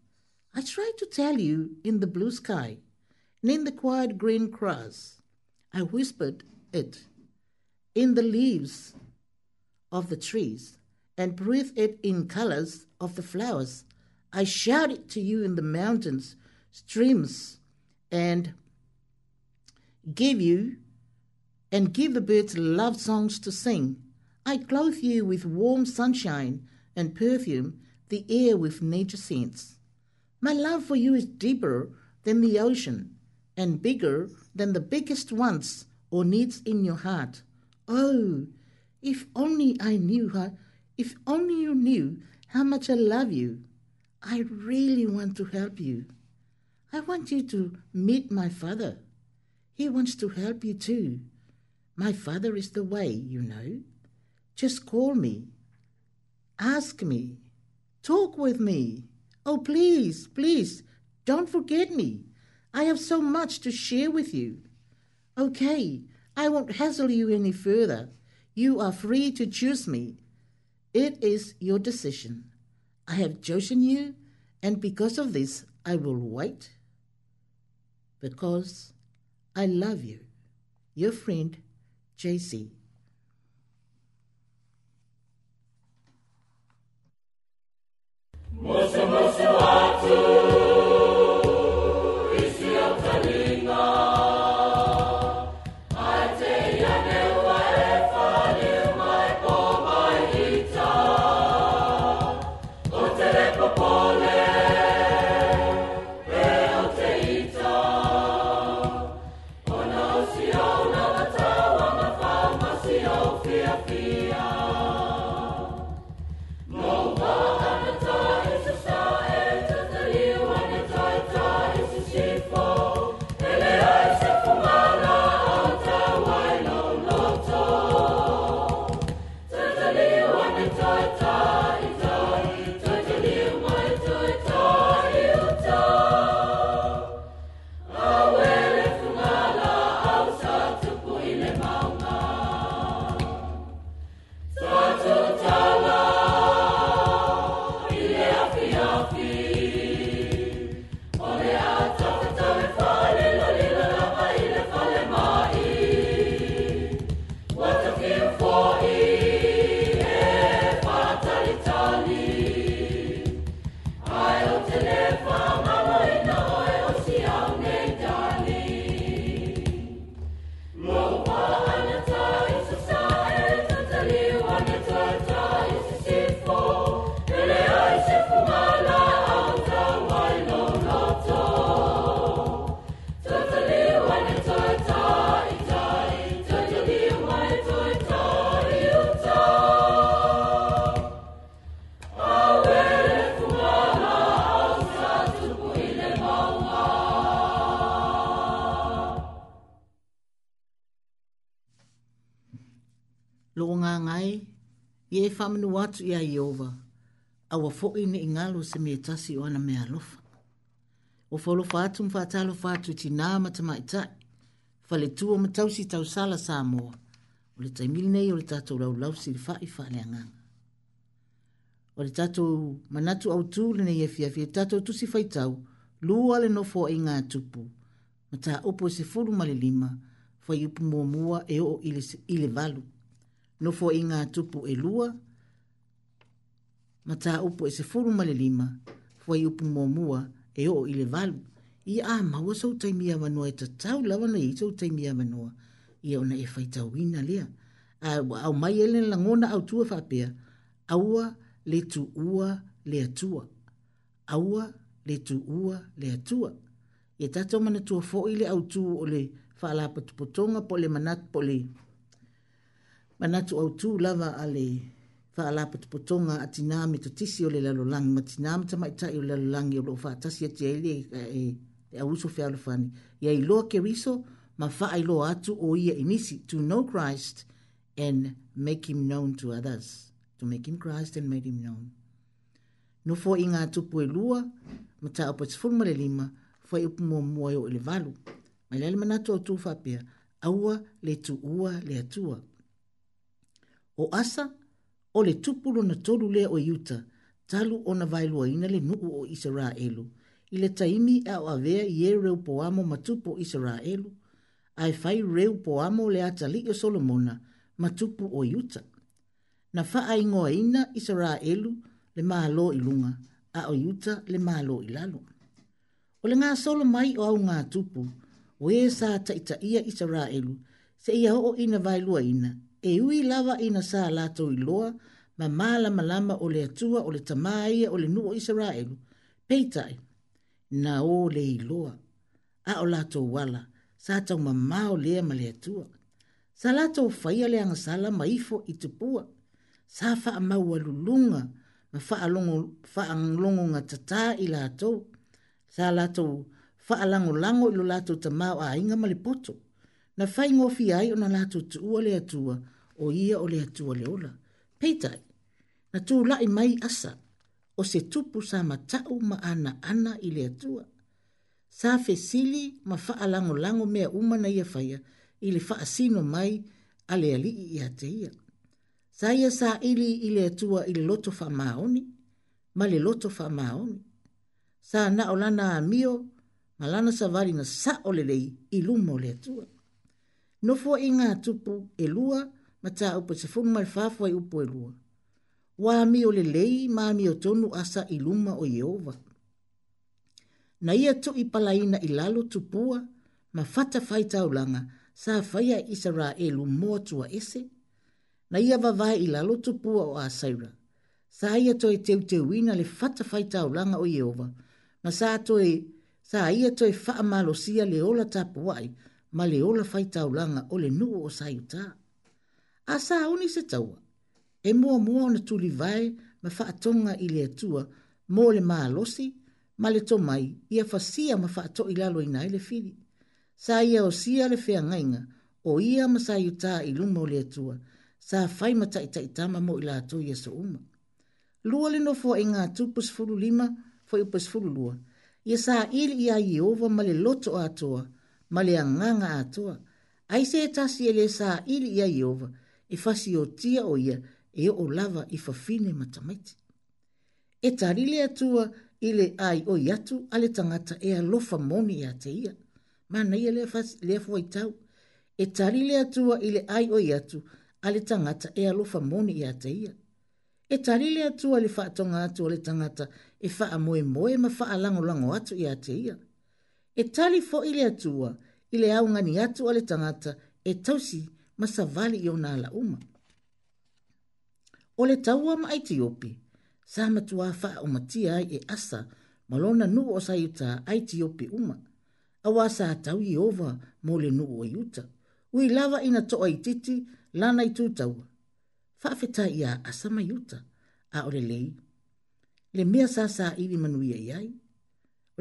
I tried to tell you in the blue sky and in the quiet green grass. I whispered it in the leaves of the trees and breathe it in colors of the flowers. I shout it to you in the mountains, streams, and give you and give the birds love songs to sing. I clothe you with warm sunshine and perfume the air with nature scents. My love for you is deeper than the ocean and bigger than the biggest wants or needs in your heart. Oh, if only I knew her, if only you knew how much I love you. I really want to help you. I want you to meet my father. He wants to help you too. My father is the way, you know. Just call me. Ask me. Talk with me. Oh, please, please, don't forget me. I have so much to share with you. Okay, I won't hassle you any further. You are free to choose me. It is your decision. I have chosen you, and because of this, I will wait. Because I love you. Your friend, JC. i e whamanu watu i a Iova, a wa fo'i ne ingalo se me tasi o ana mea lofa. O folo fatum fatalo fatu ti nā matama i tai, fale matausi tau sala sa moa, o le taimili nei o le tato rau lau si le fa'i anganga. O le tato manatu au tū le nei e fia fia tato tu si fai tau, lua le no fo'i ngā tupu, ma ta opo e se furu male lima, fai upu mua mua e o ile, ile valu no fo inga tupu e lua mata upo e se furu male lima fo i upu mo mua e o ile valu i a maua sau taimia manua e tatau lawa na i sau taimia manua i ona e faitau ina lea au mai ele na langona au tua fapea aua le tu ua le atua aua le tu ua le atua e tatau mana tua fo ile au tu o le faalapa tupotonga po le manat po manatu au tū lava a le faala potopotoga atinā me totisi o le lalolagi ma tinā ma tamaʻitaʻi o le lalolagi o loo faatasi ati ai le e auso fealofani ia iloa keriso ma faailoa atu o ia i nisi to know christ and make him known to others to make him christ and make him known nofo i ngā tupu e lua ma taʻapo sefulu ma le lima fai upu muamua e oo i le valu ma le ale manatu autū faapea aua le tuua le atua o asa o le tupulo na tolu lea o yuta talu ona vailuaina le nuu o isaraelu i le taimi a o avea i ē e reu poamo ma tupu o e isaraelu ae fai reu poamo le a talii o solomona ma o yuta na faaigoaina isaraelu le mālō i luga a o yuta le mālō i lalo o le gasolo mai o aungā tupu o ē sa taʻitaʻia isaraelu seʻia hoʻoina vaeluaina e ui lava ina sa lato i loa, ma mala malama o le atua o le tamaia o le nuo Israelu, peitai, na o le i loa, a o lato wala, sa tau mamao lea ma le atua. Sa lato faia le angasala ma ifo i tupua, sa faa maua lulunga, ma faa, longo, faa longo nga i lato, sa lato faa lango lango ilo lato tamao a inga malipoto na fai ngofi ai ona la tu tu ole atua o ia ole atua le ola peitai na tu la i mai asa o se tupu sa matau ma ana ana i le atua sa fe sili ma fa alango lango mea uma na ia faia i le fa asino mai ale ali i ia te ia sa ia sa ili i le atua i le loto fa maoni ma le loto fa maoni sa na o lana a mio ma lana sa vali na sa o le lei i lumo le atua no fo inga tupu e lua ma ta upo se fo mal fa fo upo e lua wa mi o le lei ma mi o tonu asa i luma o yeova na ia to i palaina i lalo tupua ma fata fai taulanga sa faia israelu mo tua ese na ia vava i lalo tupua o asaira sa ia to i teu teu ina le fata fai taulanga o yeova na sa to e sa ia toi e fa malosia le ola tapuai ma le ola fai taulanga o le nuu o sa iuta. A sa auni se taua, e mua mua ona tuli vai ma faatonga i le atua mo le maa losi, ma le to mai ia fasia ma faato i lalo ina le fili. Sa ia o sia le fea ngainga, o ia ma sa iuta i lumo le atua, sa fai ma ta ita itama mo i la ato ia sa uma. Lua le nofo e ngā tupus fulu lima, fo i upus fulu lua, ia sa ili ia i ova ma le loto atoa, ma le aganga atua ai se tasi e le saʻili ia ieova e fasiotia o ia e oo lava i fafine ma tamaiti e talile atua i ai o atu ale tangata e alofa moni iā te ia manaia lea fuaitau e tarile atua i ai o atu ale tangata e alofa moni ia te ia e talile atua e i le faatoga atu o le tagata e faamoemoe ma faalagolago atu iā te ia e e tali fo i le atua i le aunga atu ale tangata e tausi masavali i o nala uma. Ole le taua ma Aitiopi, sa matua faa o ai e asa malona nuu o sa yuta Aitiopi uma. Awa sa atau i ova mo le nuu o yuta. Ui lava ina toa i lana i tūtaua. Fafeta ia asama yuta a ole lei. Le mea sasa sa ili manuia iai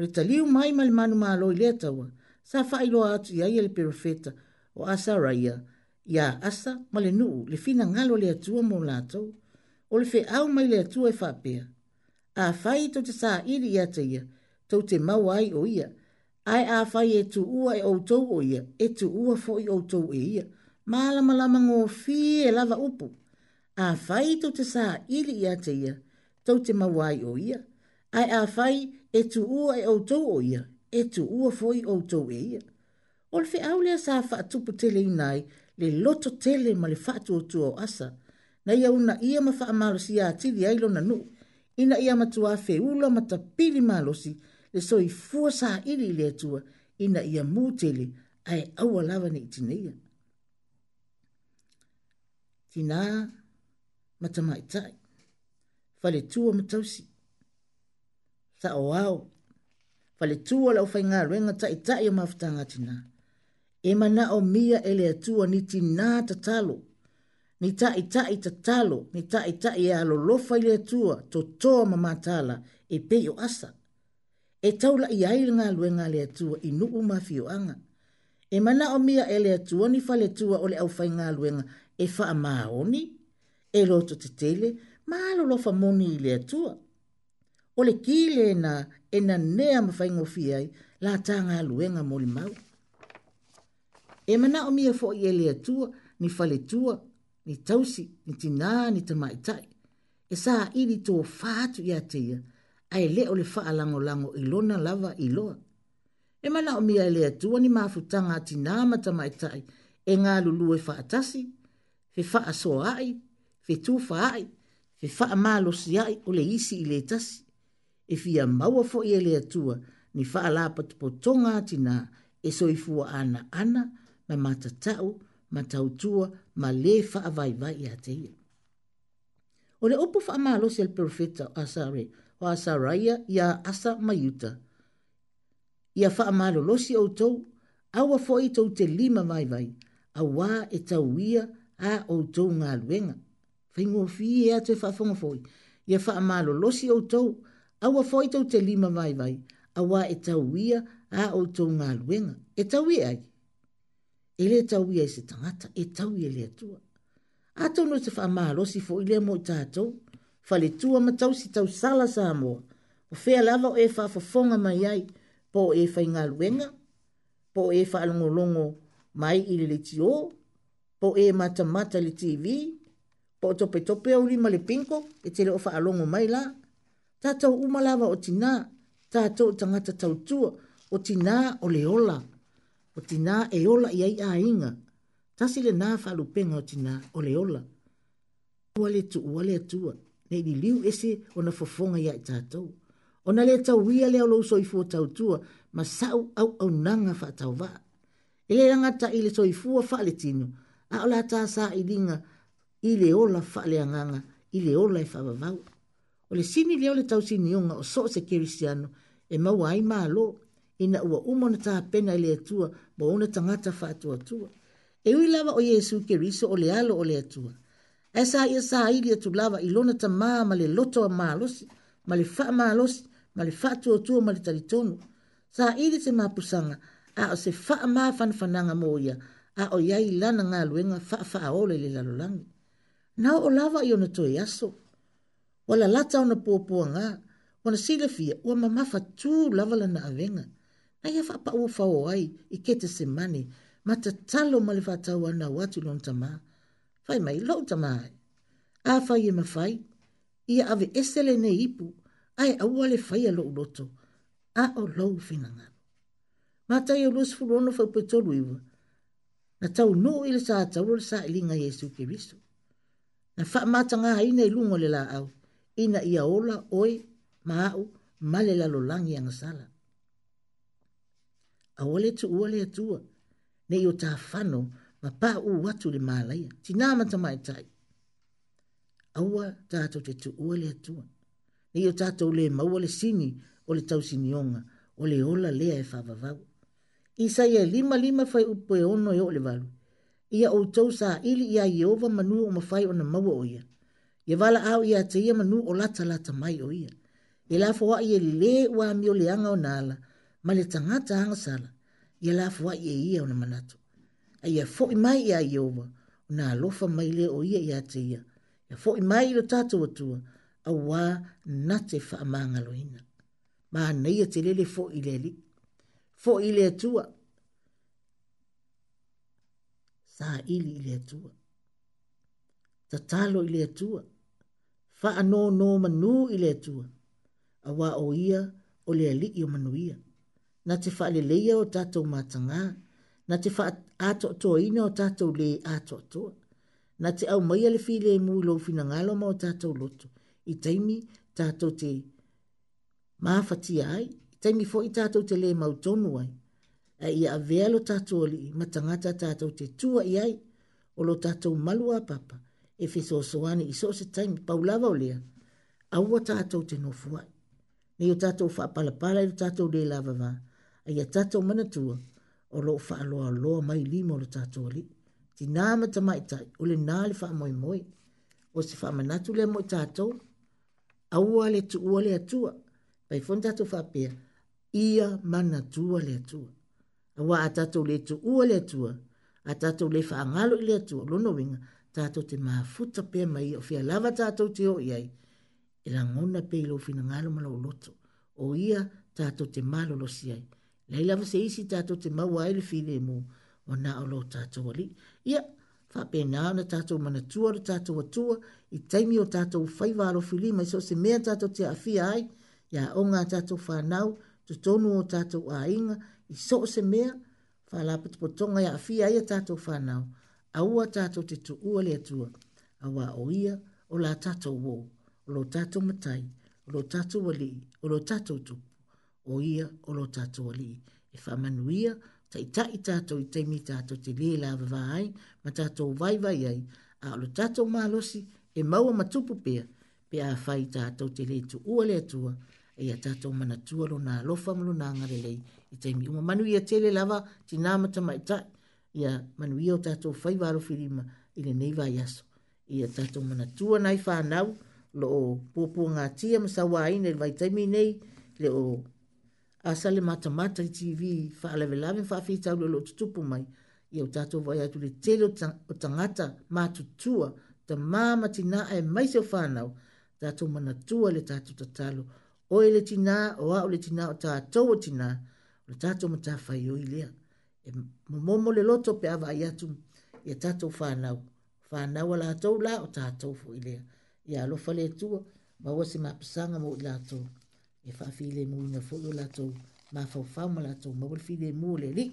o le taliu mai ma le manumālo i lea taua sa faailoa atu iai e le perofeta o asaraia ia asa ma le nuu le finagalo le atua mo latou o le feʻau mai le atua e faapea afai tou te saa iā te ia tou te maua ai o ia ae afai e tuua e outou o ia e tuua foʻi outou e ia ma lamalama gofī e lava upu afai tou te saa iā te ia tou te maua ai o ia ae afai e tu ua e outou o ia, e tu ua foi outou e ia. O le au lea sa wha atupu tele inai, le loto tele ma le whaatu o tua o asa, na ia una ia ma wha amalosi a tiri ailo na nu, ina ia matua fe ula ma ta pili malosi, le soi fua sa ili le atua, ina ia mu tele, ai aua lava ni itineia. Tina, matamaitai, fale tua matausi ta o au. Fale tua lau fai ngā ruenga ta i o mafutanga tina. E mana o mia ele atua ni tina nā ta talo. Ni ta i ta i ta talo, ni ta e i ta i lofa ele atua to toa ma e pe o asa. E taula i aile ngā ruenga ele atua i nuu mafio anga. E mana o mia ele atua ni fale tua ole au fainga ngā e faa maa oni. E loto tetele tele, maa lo lofa moni ele atua o le kī lenā e na nea ma faigofia ai la tagaluega mo le mau e manao mia foʻi e le atua ni faletua ni tausi ni tinā ni tamaʻitaʻi e saʻili tofā atu iā te ia ae lē o le faalagolago i lona lava i loa e manao mia e le atua ni mafutaga a tinā ma tamaʻitaʻi e galulū e faatasi fe faasoaʻi fe tufaaʻi fe faamalosi ai o le isi i le tasi e fia maua fo i ele atua ni faa la patupotonga atina e soifua ana ana ma matatau, matautua, ma le faa vai vai a te O le opu faa maa losi al profeta o asare, o asaraia ia asa maiuta. Ia faa maa lo losi au tau, awa fo i tau te lima vai vai, a wā e tau ia a o tau ngā luenga. Fingo fi ea te faa fongo foi, ia faa maa lo losi au tau, Awa foi tau te lima vai vai. Awa e tau ia a o tau ngā luenga. E tau ia ai. E le tau ia i se tangata. E tau ia le atua. A tau no te whamalo si fo le mo i tātou. Fale tua ma tau si tau sala sa amoa. O fea lava o e wha fafonga mai ai. Po e wha ngā luenga. Po e wha alongolongo mai i le le Po e mata mata le TV. Po tope tope au lima le pinko. E te o wha alongo mai laa tātou umalawa o tina, tātou tangata tautua, o tina o leola, o tina e ola i ai ainga, tasi nā whalu o tina o leola. Ua le tu, ua le atua, nei li liu ese o na fofonga ia i tātou. O na le tau wia le alo so i fua tautua, ma sau au au nanga wha tau waa. E le rangata i le so i fua wha le tino, a o la tā i ringa, i le ola wha le anganga, i le ola i e wha o le sini leo le tau sini unga o so se kirisiano e maua ai malo ina ua umona ta pena ele atua bo una tangata fa atua atua. E ui lava o Yesu kiriso o le alo o le atua. E sa ia sa ili atu lava ilona ta maa ma le loto a malosi, ma le faa malosi, ma le faa atua atua ma le talitonu. Sa ili te mapusanga a o se faa maa fanfananga mo ia a o iai lana ngā luenga faa faa ole le lalolangi. Nao o lava i ona toi aso o la lata ona pōpua ngā, ona sila fia, ua mamafa tū lavala na avenga. Na ia wha pa ua ai, i kete se mani, ma ta talo ma le whātau ana o atu lon tamā. Whai mai, lau tamā ai. A whai e mawhai, ia ave esele ne ipu, ai au ale whai a lau loto, a o lau whinanga. Ma tai o lus furono whau pe tolu iwa, na tau no ili sa atau lor sa ilinga Jesu ke Na wha mātanga haina i lungo le la au ina ia ola oe maau male lalolagi agasala aua le tuua le atua nei o tafano ma paʻū atu le malaia tinā matamaetaʻi aua tatou te tuua le atua nei o tatou lē maua le sini o le tausinioga o le ola lea e faavavau isaia e limalima fai upu e ono e oo le valu ia outou saʻili iā ieova manua o mafai ona maua o ia ye vala au ia te ia manu o lata lata mai o ia. E la fwa ia le wa mi o leanga o nala, ma le tangata hanga sala, ye la fwa ia ia o na manatu. A ia fo i mai ia iowa, o na alofa mai le o ia ia te ia. Ia fo i mai lo tata watua, a wā na te wha maanga loina. Ma nei ia te lele fo i lele, fo i le atua. Sa ili i le atua ta talo ile atua. Fa anō nō manu ile atua. A wā o ia o le ali i o manu ia. Na te wha le leia o tātou mātanga. Na te wha ato ato ina o tātou le ato ato. Na te au mai ale fi le mu lo fina ngalo ma o tātou loto. I taimi tātou te mafati ai. I taimi fo i tātou te le mautonu ai. A ia a vealo tātou ali matangata tātou te tua i ai. O lo tātou malua papa e fe so so ani i so se time paulava o lea. A ua tātou te nofua. Ne o tātou wha pala pala i tātou de lava va. A ia tātou mana tua o lo wha aloa loa mai limo lo tātou li. Ti nāma ta mai tai o le nā le wha moi moi. O se wha manatu le moi tātou. A ua le tu ua le atua. Pai fon tātou wha pia. Ia mana tua le atua. A ua a tātou le tu ua le atua. A tātou le wha angalo i le atua. Lono winga. Lono winga tātou te mafuta pē mai o fia lava tātou te o iai, e la ngona pē ilo fina ngālo malo loto, o ia tātou te malo lo siai. Lai lava se isi tātou te mau aile fine mō, o nā o lo tātou ali. Ia, fa pē nā na tātou mana tua ro tātou atua, i taimi o tātou fai wālo fili, mai so se mea tātou te afia ai, ia o ngā tātou whanau, tu tonu o tātou a inga, i so se mea, fa la potonga ia afia ia tātou whanau aua tatou te tuua le atua auā o ia o la tatou ou o lo tatou matai o lo tatou alii o lo tatou tupu o ia o lo tatou alii e faamanuia taʻitaʻi tatou i taimi tatou te lē lavavā ai ma vai vai ai a o lo tatou malosi e maua ma tupu pea pe a fai tatou te lē tuua le atua e ia tatou manatua lona alofa ma lona ngarelei, i taimi uma manuia tele lava ti tinā matamaʻitaʻi ia manui o tatou fai waro filima i le neiva i Ia tatou manatua nai whanau lo o pōpua ngā tia masawa ai nei vaitaimi nei le o asa le matamata i TV whaalewe lawe whawhi tau le lo tutupu mai. Ia o tatou vai atu le telo o tangata mātutua ta māma tina e mai seo whanau tatou manatua le tatou tatalo. o le tina o au le tina o tatou o tina le tatou matawhai o i lea e momo le loto pe ava i atu i e tatou whanau. Whanau ala atou la o tatou fo i lea. I alo fale atua, ma wasi ma pisanga mo i latou. E whawhi le mu ina fo i latou, ma fau fau ma latou, ma wale fi le mu le li.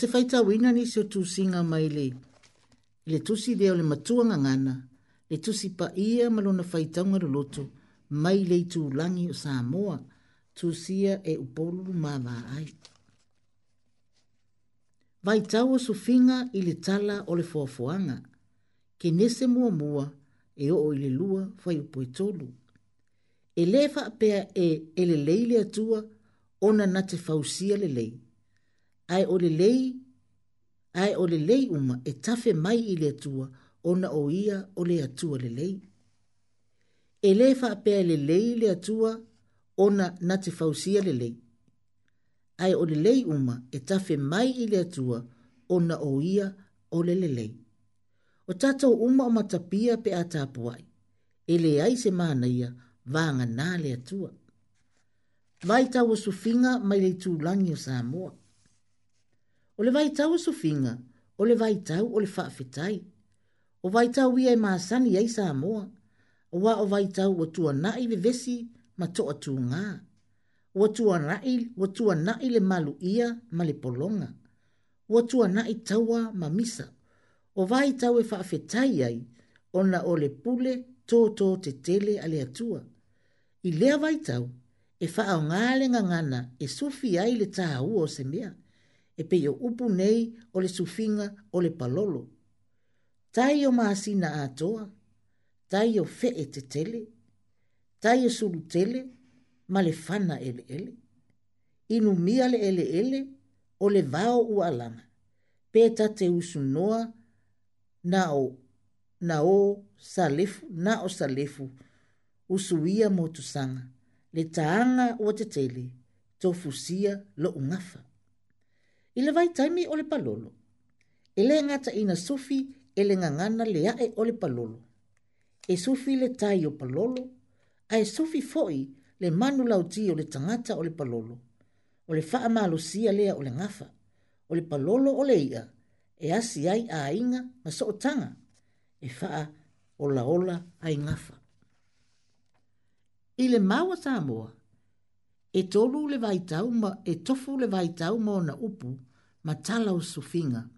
te faita wina ni seo tūsinga mai le. Le tūsi leo le matua ngangana, le tūsi pa ia malona faitaunga le loto, mai le tū langi o Samoa, tūsia e upolu mā ai. Vai tau su finga i le tala o le fuafuanga, ke nese mua mua e o i le lua fai upo e tolu. E lefa pea e ele leile atua, ona na te fausia le leile ai o le lei, ai o le lei uma e tafe mai ile tua atua ona o ia o le atua lei. E le faapea le lei le atua ona na te fausia le lei. Ai o le lei uma e tafe mai ile tua ona o ia o le lei. O tatou uma o matapia pe atapuai ele ai se mana ia vanga na le atua. Vai tau o sufinga mai le tūlangi o Samoa o le vaitau e su finga, o le vaitau o le whaafetai. O vaitau ia e maasani ei sa moa, o wa o vaitau o tua nai le vesi ma toa tu ngā. O tua nai, o tua nai le malu ia ma le polonga. O tua nai taua ma misa. O vaitau e whaafetai ei, ona o le pule tō tō te tele ale atua. I lea vaitau, e whaau ngā le ngangana e sufi ai le taha ua o se e pe o upu nei o le sufinga o le palolo. Tai o maasina a toa, tai o fe e te tele, tai o suru tele, ma le fana ele ele. Inu mia le ele ele, o le vao u alama, pe ta te usu noa, na o, na o salefu, na o salefu, usu ia motu sanga, le taanga o te tele, tofusia lo ungafa i le vaitaimi o le palolo e lē ina sufi e le gagana le aʻe o le palolo e sufi le tai o palolo ae sufi foʻi le manu lauti o le tagata o le palolo o le faamalosia lea o le gafa o le palolo o le iʻa e asi ai aiga ma sootaga e faaolaola ai gafa i le maua samoa e tolu le vaitau ma e tofu le vaitau ma ona upu matala o sufinga.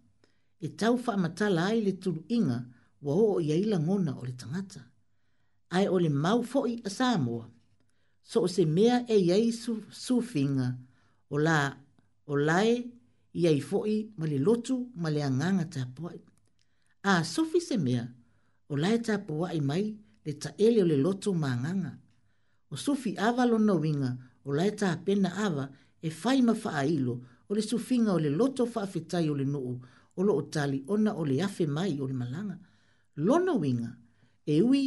E tau wha matala ai le tulu inga wa o ia ila ngona o le tangata. Ai o le mau fo'i a Samoa. So o se mea e iai su, sufinga o la o lae iai fo'i ma le lotu ma le anganga ta poi. A sufi se mea o lae ta poa i mai le ta ele o le lotu ma anganga. O sufi ava lo winga o lae ta pena ava e fai ma ilo o le sufinga o le loto faafetai o le nuu o loo tali ona o le afe mai o le malaga lona uiga e ui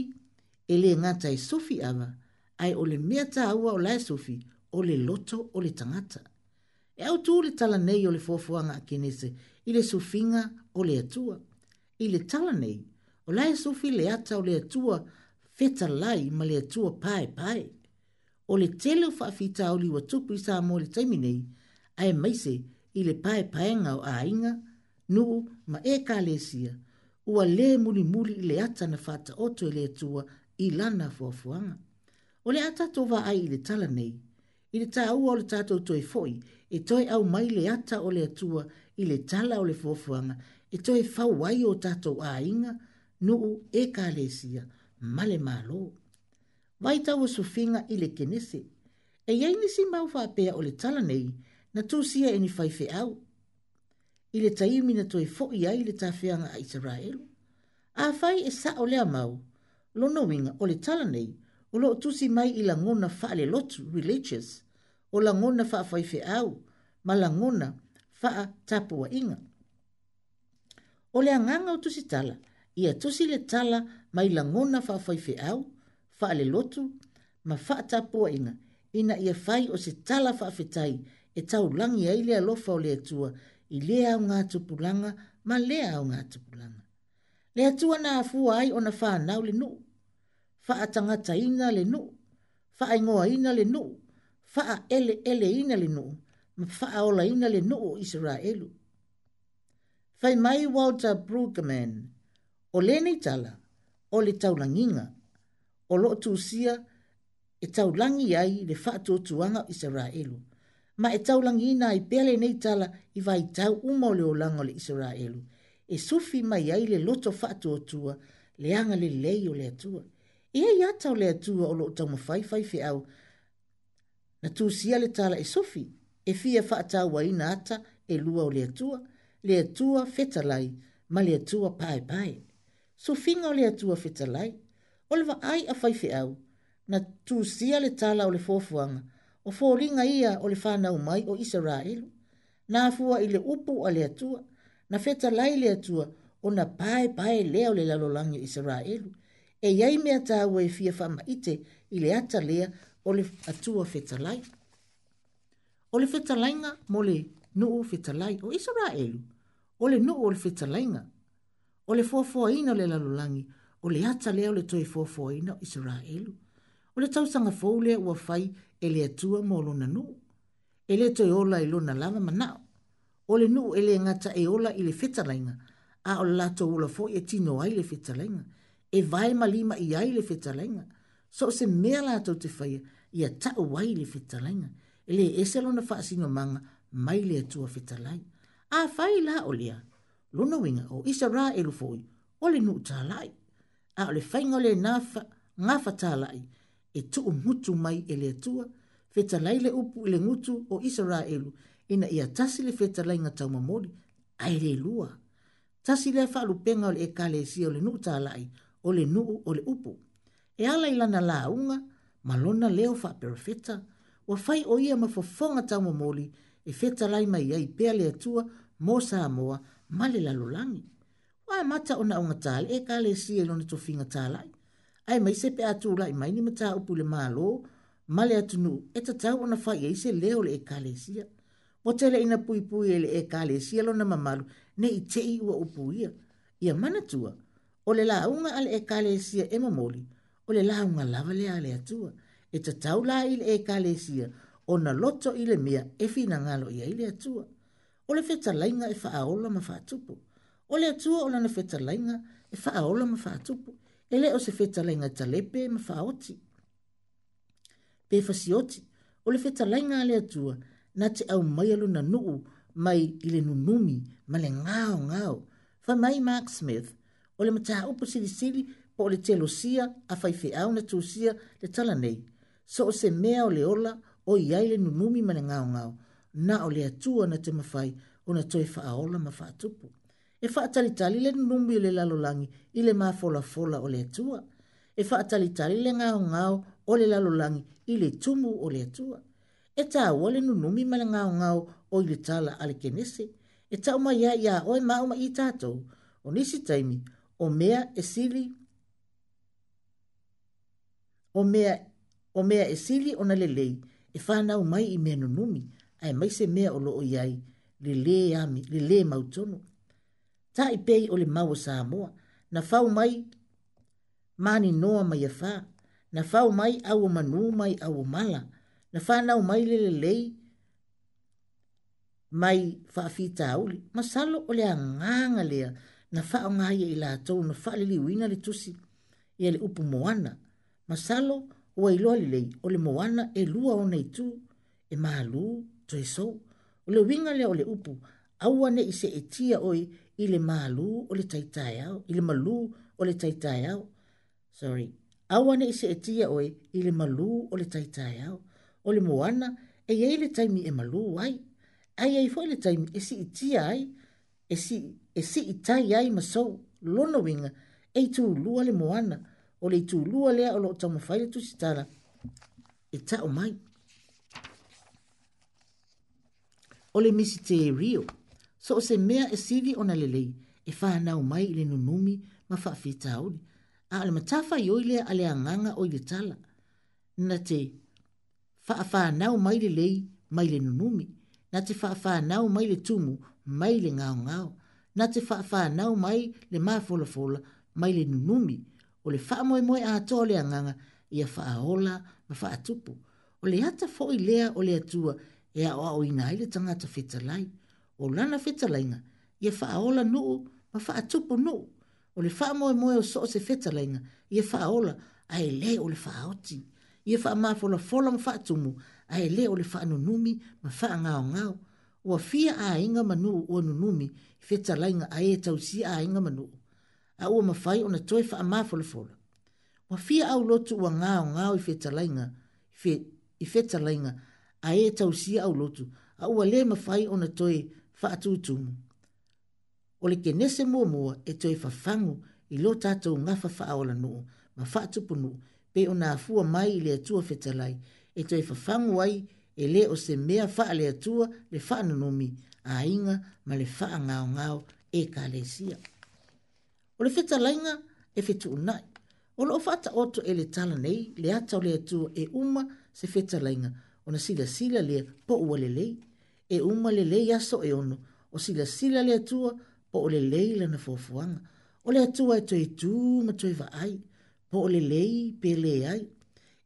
e lē gata e sofi ava ae o le mea tāua o lae sofi o le loto o le tagata e autū le tala nei o le foafoaga a kenese i le sufiga o le atua i le tala o lae sofi le ata o le atua fetalai ma le atua paepae o le tele o faafitaoli ua tupu i sa mo le ae maise i le pae paenga o ainga, nuu ma e ka lesia, ua le muli muli i le ata na fata oto i e le atua i lana fuafuanga. O le ata tova ai i le tala nei, i le taa ua o le tato toi foi, e toi au mai le ata o le atua i le tala o le fuafuanga, e toi fawai o tato a inga, nuu e ka lesia, male malo. Vai Vaita o sufinga i le kenese, e yei nisi mau faa o le tala nei, na tusia e ni faifeau i le taimi na toe foʻi ai le tafeaga a isaraelu afai e saʻo le amau lona uiga o le tala nei o loo tusi mai i lagona faalelotu religious o lagona faafaifeau ma lagona faatapuaʻiga o le agaga o tusi tala ia tusi le tala mai lagona faafaifeau faalelotu ma faatapuaʻiga ina ia fai o se tala faafetai e tau langi ai lea lofa o lea tua i lea au ngā tupulanga ma lea au ngā tupulanga. Lea tua nā afua ai o na whānau le nu, faa tangata ina le nu, faa ingoa ina le nu, faa ele ele ina le nu, ma faa ola ina le nu o Israelu. Fai mai Walter Brueggemann, o le nei tala, o le tau taulanginga, o lo tūsia e taulangi ai le faa tuotuanga o Israelu ma e tau langi ina i pele nei tala i vai tau umo leo lango le Israelu. E sufi mai ai le loto fatu o tua, le anga le lei o le atua. E ai atau le atua o lo tau mawhai fai fe au. Na tu sia le tala e sufi, e fia fa wa ina ata e lua o le atua, le atua fetalai, ma le atua pae pae. Sufinga o le atua fetalai, o ai a fai fe au, na tu sia le tala o le fofuanga, o fōringa ia o le whānau mai o Israelu, nā fua i le upu a le atua, na feta lai le atua o na pae pae lea o le lalolang o Israelu, e iai mea tāua e fia whama ite i le ata lea o le atua feta lai. O le feta lainga mo le nuu feta lai o Israelu, o le nuu o le feta lainga, o le fōfua ina o le lalolangi, o le ata lea o le toi fōfua ina o Israelu, o le tausanga fōu lea ua fai ele atua mo luna nu. Ele to ola i luna lava mana. Ole nu ele ngata e ola i le fetalainga. A o lato ula fo e tino ai le fetalainga. E vai ma lima i ai le fetalainga. So se mea lato te faya i a ta wai le fetalainga. Ele e se luna fa asino manga mai le atua fetalai. A fai la olea. Luna winga o isa rā elu foi. Ole nu ta lai. A ole fai ngole ngafa ta lai e tuu mutu mai e le atua, feta laile upu ile ngutu o Israelu, ina ia tasile feta lainga tau mamori, ai le lua. Tasile a whalu penga ole e kale si ole nuu tālai, ole nuu ole upu. E ala ilana la unga, malona leo fa perfeta, wa fai o ia mafofonga tau mamori, e feta lai mai ai pea le atua, mo sa amoa, male lalolangi. Wa mata ona unga tāle, e kale si ole ne tofinga tālai ai mai se pe atu lai mai ni mata upu le malo male atu nu e tau ona fai e se leo le ekalesia o te ina pui pui e le ekalesia lo na mamalu ne i te iwa upu ia ia mana tua o le la unga ale ekalesia e mamoli o le la unga lava le ale atua e ta tau la i le ekalesia ona loto ile le mea e fina ngalo ia ile le atua o le feta lainga e faaola ma faatupu o le ona o lana feta lainga e faaola ma faatupu ele o se feta lenga talepe ma faoti. Pe fasioti, o le feta lenga le atua, na te au mai alu na nuu mai ile nunumi ma le ngao ngao. Fa mai Mark Smith, o le mataha upo sili sili po o le telosia a faife au na tusia le tala nei. So o se mea o le ola o iai le nunumi ma le ngao ngao, na o le atua na te mafai o na toi faaola ma faatupu e faatalitali le nunumi i le lalolagi i le mafolafola fola ole atua e tali le ngaongao o ole lalo langi ile tumu ole le atua e tāua le nunumi ma le ngaongao o ile le tala a e ta uma taʻumaia iā oe ma uma i tatou o nisi taimi o mea e sili o mea, o mea e sili ona lelei e fanau mai i me mea nunumi ai mai se mea o lo loo iai lelē ami lelē mautono ta i pei o le mau sa moa. Na fau mai, mani noa mai e fa. Na fau mai au o manu mai au mala. Na fa nau mai le le lei. Mai fa fi tauli. Masalo o le anganga lea. Na fa o ngai e ila atou. Na fa le liwina le tusi. E le upu moana. Masalo o e loa le lei. O le moana e lua o nei tu. E maa lu. To e sou. O le winga lea o le upu. Aua ne ise e tia oi. E i le malu o le taitai au, i le malu o le taitai au. Sorry. Awane i se etia oe i le malu o le taitai au. O le moana, e iei le taimi e malu ai. Ai ai fo le taimi e si itia ai, e si, e si itai ai masou, lono winga, e i tūlua le moana, o le i tūlua lea o lo o tamawhai le tusitara. E ta o mai. O le misi te rio. O le misi te rio so o se mea e sivi ona lelei e whanau mai i le nunumi ma whaafita auri. A ale matafa i oilea ale anganga o le tala. Na te whaafanau mai lelei mai le nunumi. Na te whaafanau mai le tumu mai le ngao ngao. Na te whaafanau mai le maa fola mai le nunumi. O le whaamoe moe a toa le anganga i a whaahola ma whaatupu. O le hata fo i lea o le atua e a oa o inaile tangata fetalai. lai o lana fetalainga, ia faaola nuu, ma faa tupu nuu, o le faa moe moe o soo se fetalainga, ia faaola, ae le o le faa oti, ia faa maa fola fola ma faa tumu, ae le o le faa nunumi, ma faa ngao ngao, ua fia a inga manu o nunumi, fetalainga ae tausi a inga manu, a ua mafai o na toi faa maa fola fola, ua fia au lotu ua ngao ngao i fetalainga, i fetalainga, ae tausi au lotu, a ua le mafai o na toi whaatūtumu. O le kenese mua e toi whawhangu i lo tātou ngafa whaaola nuu, ma whaatupunu pe o nā fua mai i le atua whetalai, e toi whawhangu ai e le o se mea wha le atua le whaananomi a inga ma le wha ngāo ngāo e ka le sia. O le whetalainga e whetu unai, o lo whata oto e le tala nei le atau le atua e uma se whetalainga o na sila sila le po ua le lei, e uma le lei aso e ono o sila sila le atua po o le lei lana fofuanga. O le atua e toi tu ma toi ai po o le lei pe le ai.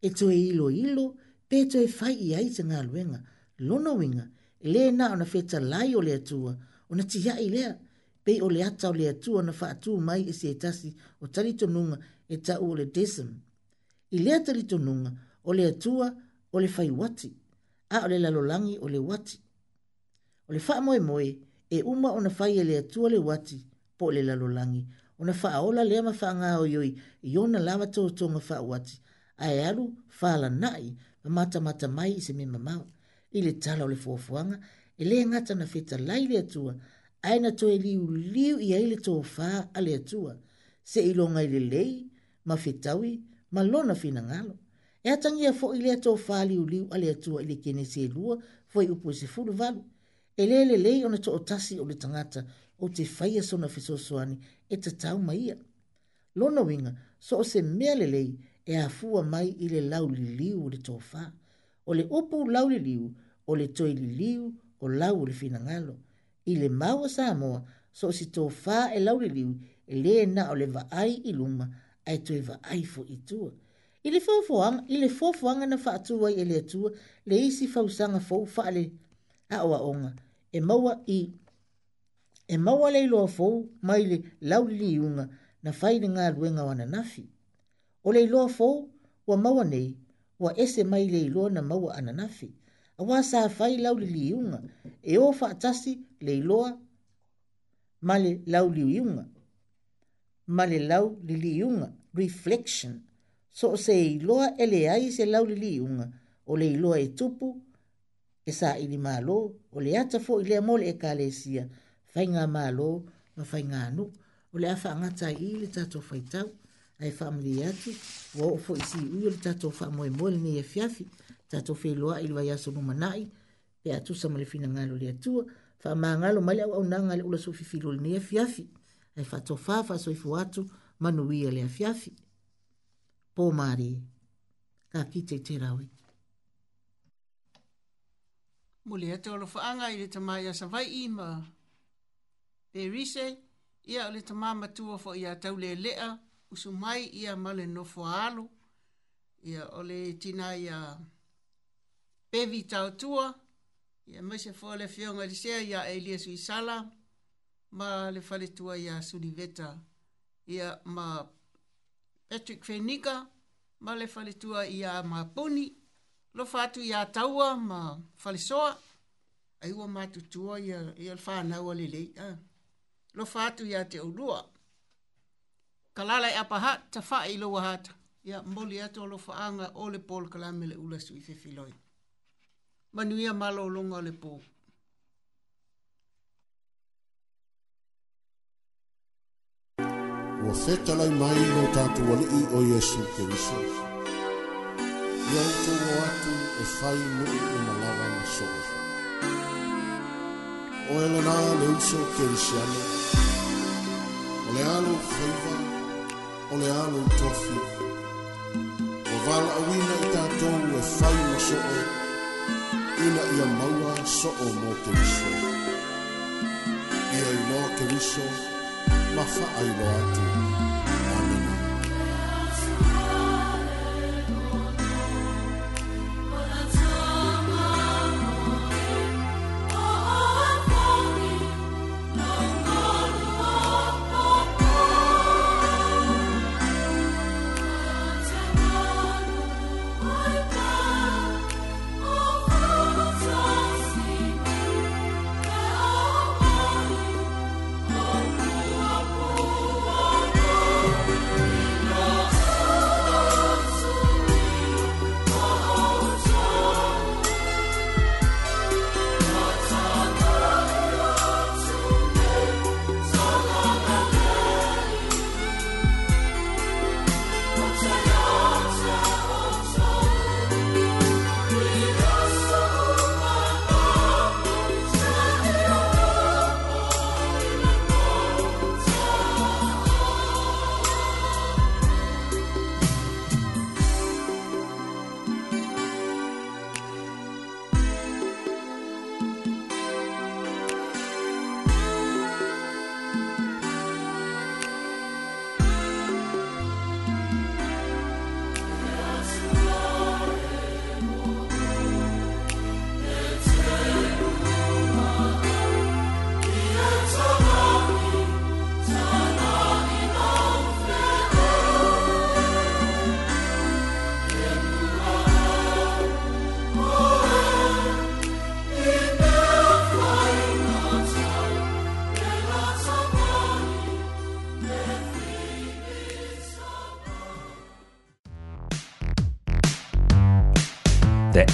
E toi ilo ilo pe toi fai i ai te ngā luenga, lono winga, le na ona feta lai o le atua o na tia i lea pe o le ata o le atua na faatū mai e se e tasi o nunga e ta o le desim. I lea nunga o le atua o le fai wati a o le lalolangi o le wati. O le faa moe moe, e uma ona fai e lea tua le wati, po le lalolangi. Ona faa ola lea ma faa ngao yoi, i ona lawa tō tō ma faa wati. A e alu, faa la nai, ma mata mata mai i se mima mau. I le tala o le fuafuanga, e lea ngata na feta lai lea tua, aina tō e liu liu i aile tō faa a lea tua. Se ilo ngai le lei, ma fetawi, ma lona fina ngalo. E atangia fo i lea tō faa liu liu a lea tua i le kene se lua, fo i upo se fulu valu e lē lelei ona tootasi o le tagata o te faia sona fesoasoani e tatau ma ia lona uiga so o se mea lelei e afua mai i le lau liliu o le tofā o le upu lau liliu o le toe liliu o lau o le finagalo i le maua samoa so o se tofā e lau liliu e lē na o le vaai i luma ae toe vaai foʻi tua i le fofoaga i le fofoaga na faatū ai e le atua le isi fausaga fou faale aʻoaʻoga e maua i e maua le loa fou mai le lau liunga na fai le ngā ruenga wana nafi. O le loa fou wa maua nei wa ese mai le loa na maua ana nafi. A wā sā fai lau liunga e o fātasi le loa ma le lau liunga. Ma le lau liunga, reflection. So se loa ele ai se lau liunga o le loa e tupu e sa ili malo o le ata fo ile mole e kalesia fai nga malo ma fai nga anu o le afa angata i le tato fai tau ai famili atu wa o fo isi ui o le tato fa moe mole ni e fiafi tato fe loa ili wa yaso no manai pe atu sa male fina ngalo le atua fa maangalo male au au nanga le ula sofi filo le ni e fiafi ai fa to fa fa so ifu atu manu ia le afiafi po mari ka kite te rawi mo le ato lo faanga i le tamai a savai i ma. Pe rise, ia o le tamai matua fo i atau le lea, usu mai ia ma le nofo alo, ia o le tina i a pevi tau tua, ia mai se fo le fionga di sea ia e lia sui sala, ma le fale tua ia suni veta, ia ma Patrick Fenica, ma le fale tua ia ma puni, ia lo fatu ya taua ma falisoa ai wa ma tu tua ya ya fa na wa le le a lo fatu ya te urua kalala ya pa ha ta fa i lo wa ha ya mboli ya to lo fa anga o le pol kala me le ula su i filoi ma nu ya malo lo nga le po Ua fetalai mai no tātua li i o Yesu Kirisou. yaitwa watu e fai nuu i malawa ma so'o oe lona le uso kerisiano o le a lou faiva o le a tofi o valaauina i tatou e fai ma so'o ina ia maua so'o mo keriso ia iloa keriso ma fa'ailoa atu